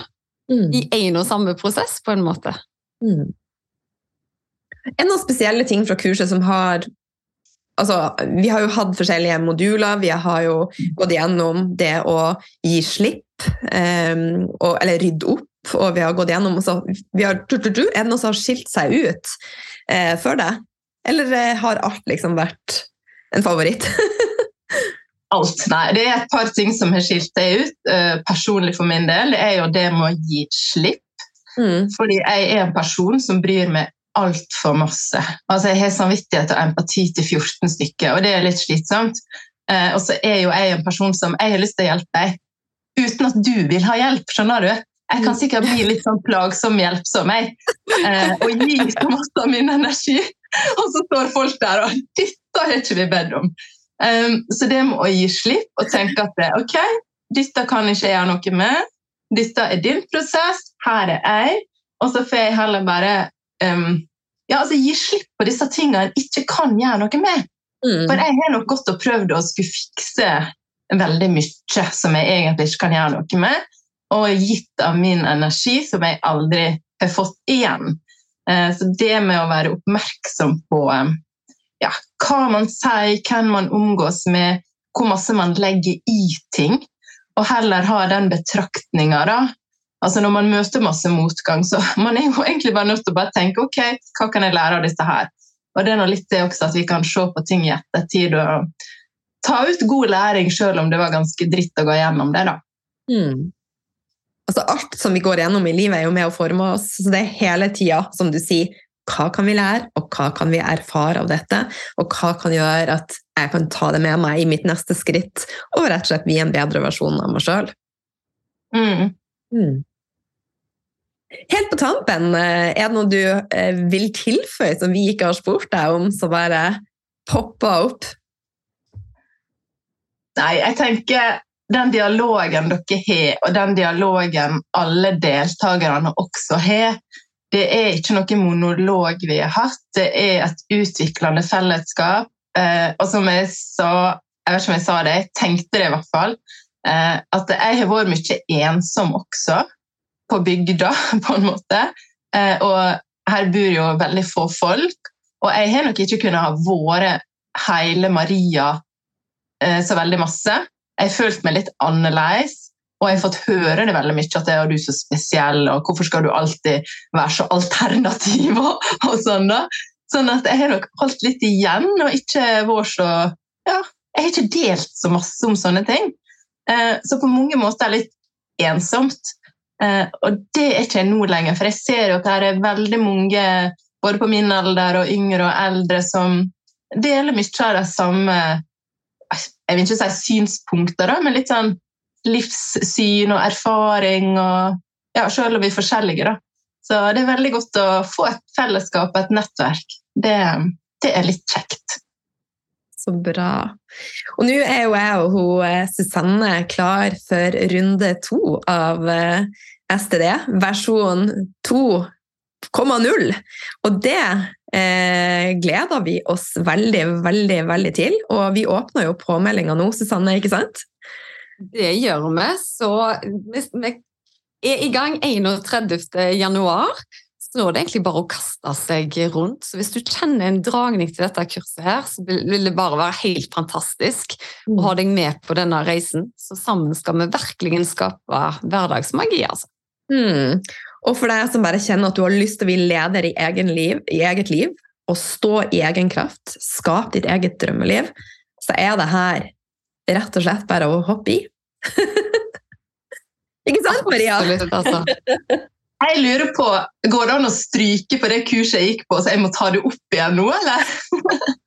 Mm. I én og samme prosess, på en måte. Mm.
Er det noen spesielle ting fra kurset som har altså, vi har jo hatt forskjellige moduler. Vi har jo gått gjennom det å gi slipp, um, og, eller rydde opp. Og vi har gått gjennom vi har, Er det noe som har skilt seg ut uh, for deg? Eller uh, har alt liksom vært en favoritt? <laughs>
alt. Nei, det er et par ting som har skilt seg ut uh, personlig for min del. Det er jo det med å gi slipp. Mm. Fordi jeg er en person som bryr meg altfor masse. Altså, jeg har samvittighet og empati til 14 stykker, og det er litt slitsomt. Eh, og så er jo jeg en person som jeg har lyst til å hjelpe deg uten at du vil ha hjelp. skjønner du? Jeg kan sikkert bli litt sånn plagsom hjelpsom jeg, Eh, og gi så masse av min energi. Og så står folk der og 'Dette har ikke vi bedt om'. Um, så det med å gi slipp og tenke at det, ok, dette kan ikke jeg gjøre noe med, dette er din prosess, her er jeg, og så får jeg heller bare um, ja, altså gi slipp på disse tingene jeg ikke kan gjøre noe med. Mm. For jeg har nok gått og prøvd å skulle fikse veldig mye som jeg egentlig ikke kan gjøre noe med, og gitt av min energi som jeg aldri har fått igjen. Uh, så det med å være oppmerksom på um, ja, hva man sier, hvem man omgås med, hvor masse man legger i ting. Og heller ha den betraktninga. Altså Når man møter masse motgang, så <laughs> man er jo egentlig bare nødt til å bare tenke ok, hva kan jeg lære av disse her? Og det er nå litt det også at vi kan se på ting i ettertid og ta ut god læring, selv om det var ganske dritt å gå gjennom det. da.
Mm. Altså Alt som vi går gjennom i livet, er jo med å forme oss. så Det er hele tida, som du sier, hva kan vi lære, og hva kan vi erfare av dette? Og hva kan gjøre at jeg kan ta det med meg i mitt neste skritt, og rett og slett bli en bedre versjon av meg sjøl? Mm. Mm. Helt på tampen, eh, er det noe du eh, vil tilføye som vi ikke har spurt deg om, som bare popper opp?
Nei, jeg tenker den dialogen dere har, og den dialogen alle deltakerne også har, det er ikke noe monolog vi har hatt, det er et utviklende fellesskap. Eh, og som jeg sa, jeg vet ikke om jeg sa det, jeg tenkte det i hvert fall, at jeg har vært mye ensom også, på bygda, <laughs> på en måte. Eh, og her bor jo veldig få folk. Og jeg har nok ikke kunnet ha vært hele Maria eh, så veldig masse. Jeg har følt meg litt annerledes. Og jeg har fått høre det veldig mye, at jeg er du så spesiell, og hvorfor skal du alltid være så alternativ? <laughs> og, og sånn da. Sånn at jeg har nok holdt litt igjen, og ikke vært så Ja, jeg har ikke delt så masse om sånne ting. Eh, så på mange måter er det litt ensomt. Eh, og det er ikke jeg nå lenger, for jeg ser jo at det er veldig mange, både på min alder og yngre og eldre, som deler mye av de samme Jeg vil ikke si synspunkter, da, men litt sånn livssyn og erfaring. og ja, Selv om vi er forskjellige. da. Så det er veldig godt å få et fellesskap et nettverk. Det, det er litt kjekt.
Så bra. Og nå er jo jeg og hun, eh, Susanne klar for runde to av eh, STD, versjon 2,0. Og det eh, gleder vi oss veldig, veldig, veldig til. Og vi åpner jo påmeldinga nå, Susanne, ikke sant?
Det gjør vi. Så vi er i gang 31. januar. Så nå er det egentlig bare å kaste seg rundt. Så hvis du kjenner en dragning til dette kurset her, så vil det bare være helt fantastisk å ha deg med på denne reisen. Så sammen skal vi virkelig skape hverdagsmagi, altså.
Mm. Og for deg som bare kjenner at du har lyst til å bli leder i, egen liv, i eget liv, og stå i egen kraft, skape ditt eget drømmeliv, så er det her rett og slett bare å hoppe i. <laughs> Ikke sant, Maria? Altså.
Jeg lurer på, Går det an å stryke på det kurset jeg gikk på, så jeg må ta det opp igjen nå, eller? <laughs>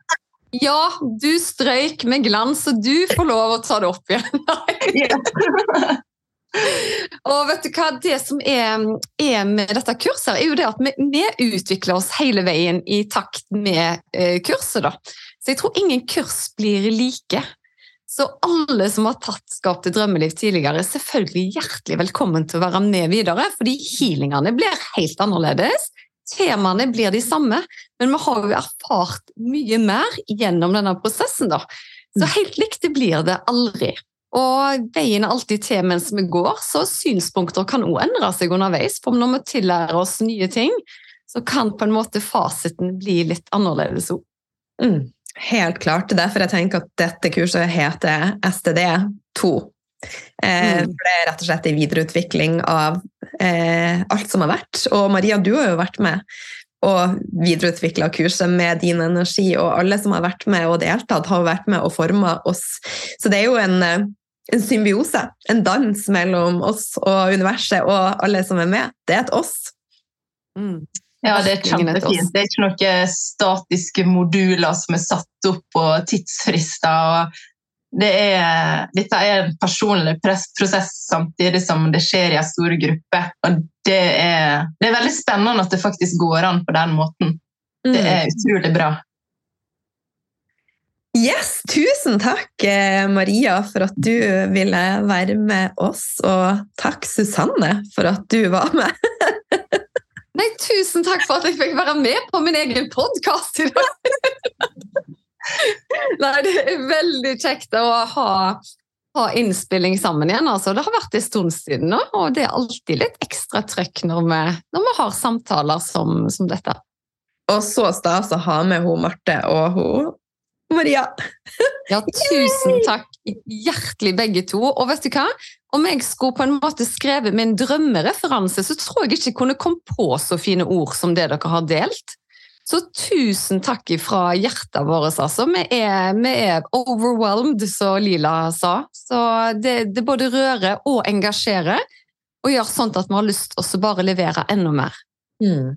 Ja, du strøyk med glans, så du får lov å ta det opp igjen. <laughs> <laughs> og vet du hva, Det som er, er, med dette kurset, er jo det at vi, vi utvikler oss hele veien i takt med eh, kurset. da. Så jeg tror ingen kurs blir like. Så alle som har tatt Skap til drømmeliv tidligere, er selvfølgelig hjertelig velkommen til å være med videre, fordi healingene blir helt annerledes. Temaene blir de samme, men vi har jo erfart mye mer gjennom denne prosessen. da. Så mm. helt likt det blir det aldri. Og veien er alltid til mens vi går, så synspunkter kan òg endre seg underveis. For når vi tillærer oss nye ting, så kan på en måte fasiten bli litt annerledes òg.
Mm. Helt klart. Det er derfor jeg tenker at dette kurset heter STD2. Eh, mm. for det er rett og slett en videreutvikling av eh, alt som har vært. Og Maria, du har jo vært med og videreutvikla kurset med din energi, og alle som har vært med og deltatt, har vært med og forma oss. Så det er jo en, eh, en symbiose, en dans mellom oss og universet og alle som er med. Det er et oss.
Mm. Ja, det er kjempefint. Det er ikke noen statiske moduler som er satt opp på tidsfrister. Det er, dette er en personlig prosess samtidig som det skjer i en stor gruppe. Og det er, det er veldig spennende at det faktisk går an på den måten. Det er mm. utrolig bra.
Yes, tusen takk, eh, Maria, for at du ville være med oss. Og takk, Susanne, for at du var med. <laughs>
Nei, tusen takk for at jeg fikk være med på min egen podkast i dag! <laughs> Nei, det er veldig kjekt å ha, ha, innspilling sammen igjen. Altså, det har vært en stund siden nå, og det er alltid litt ekstra trøkk når vi, når vi har samtaler som, som, dette.
Og så stas å ha med hun Marte og hun Maria.
ja, tusen takk hjertelig begge to. Og vet du hva? Om jeg skulle på en måte skrevet min drømmereferanse, så tror jeg ikke jeg kunne komme på så fine ord som det dere har delt. Så tusen takk fra hjertet vårt, altså. Vi er, vi er, overwhelmed, som Lila sa. Så det, det, både rører og engasjerer, og gjør sånn at vi har lyst til å bare levere enda mer.
Mm.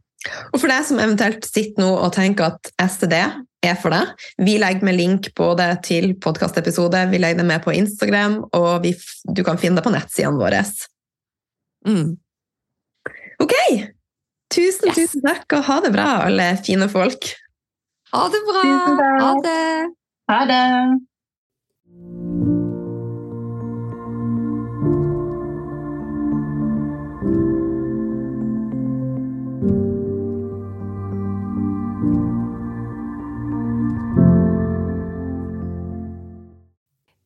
Og for deg som eventuelt sitter nå og tenker at STD er for deg, vi legger med link både til podkastepisode, vi legger det med på Instagram, og vi, du kan finne det på nettsidene våre. Mm. Ok! Tusen, yes. tusen takk, og ha det bra, alle fine folk.
Ha det bra. Ha det.
Ha det.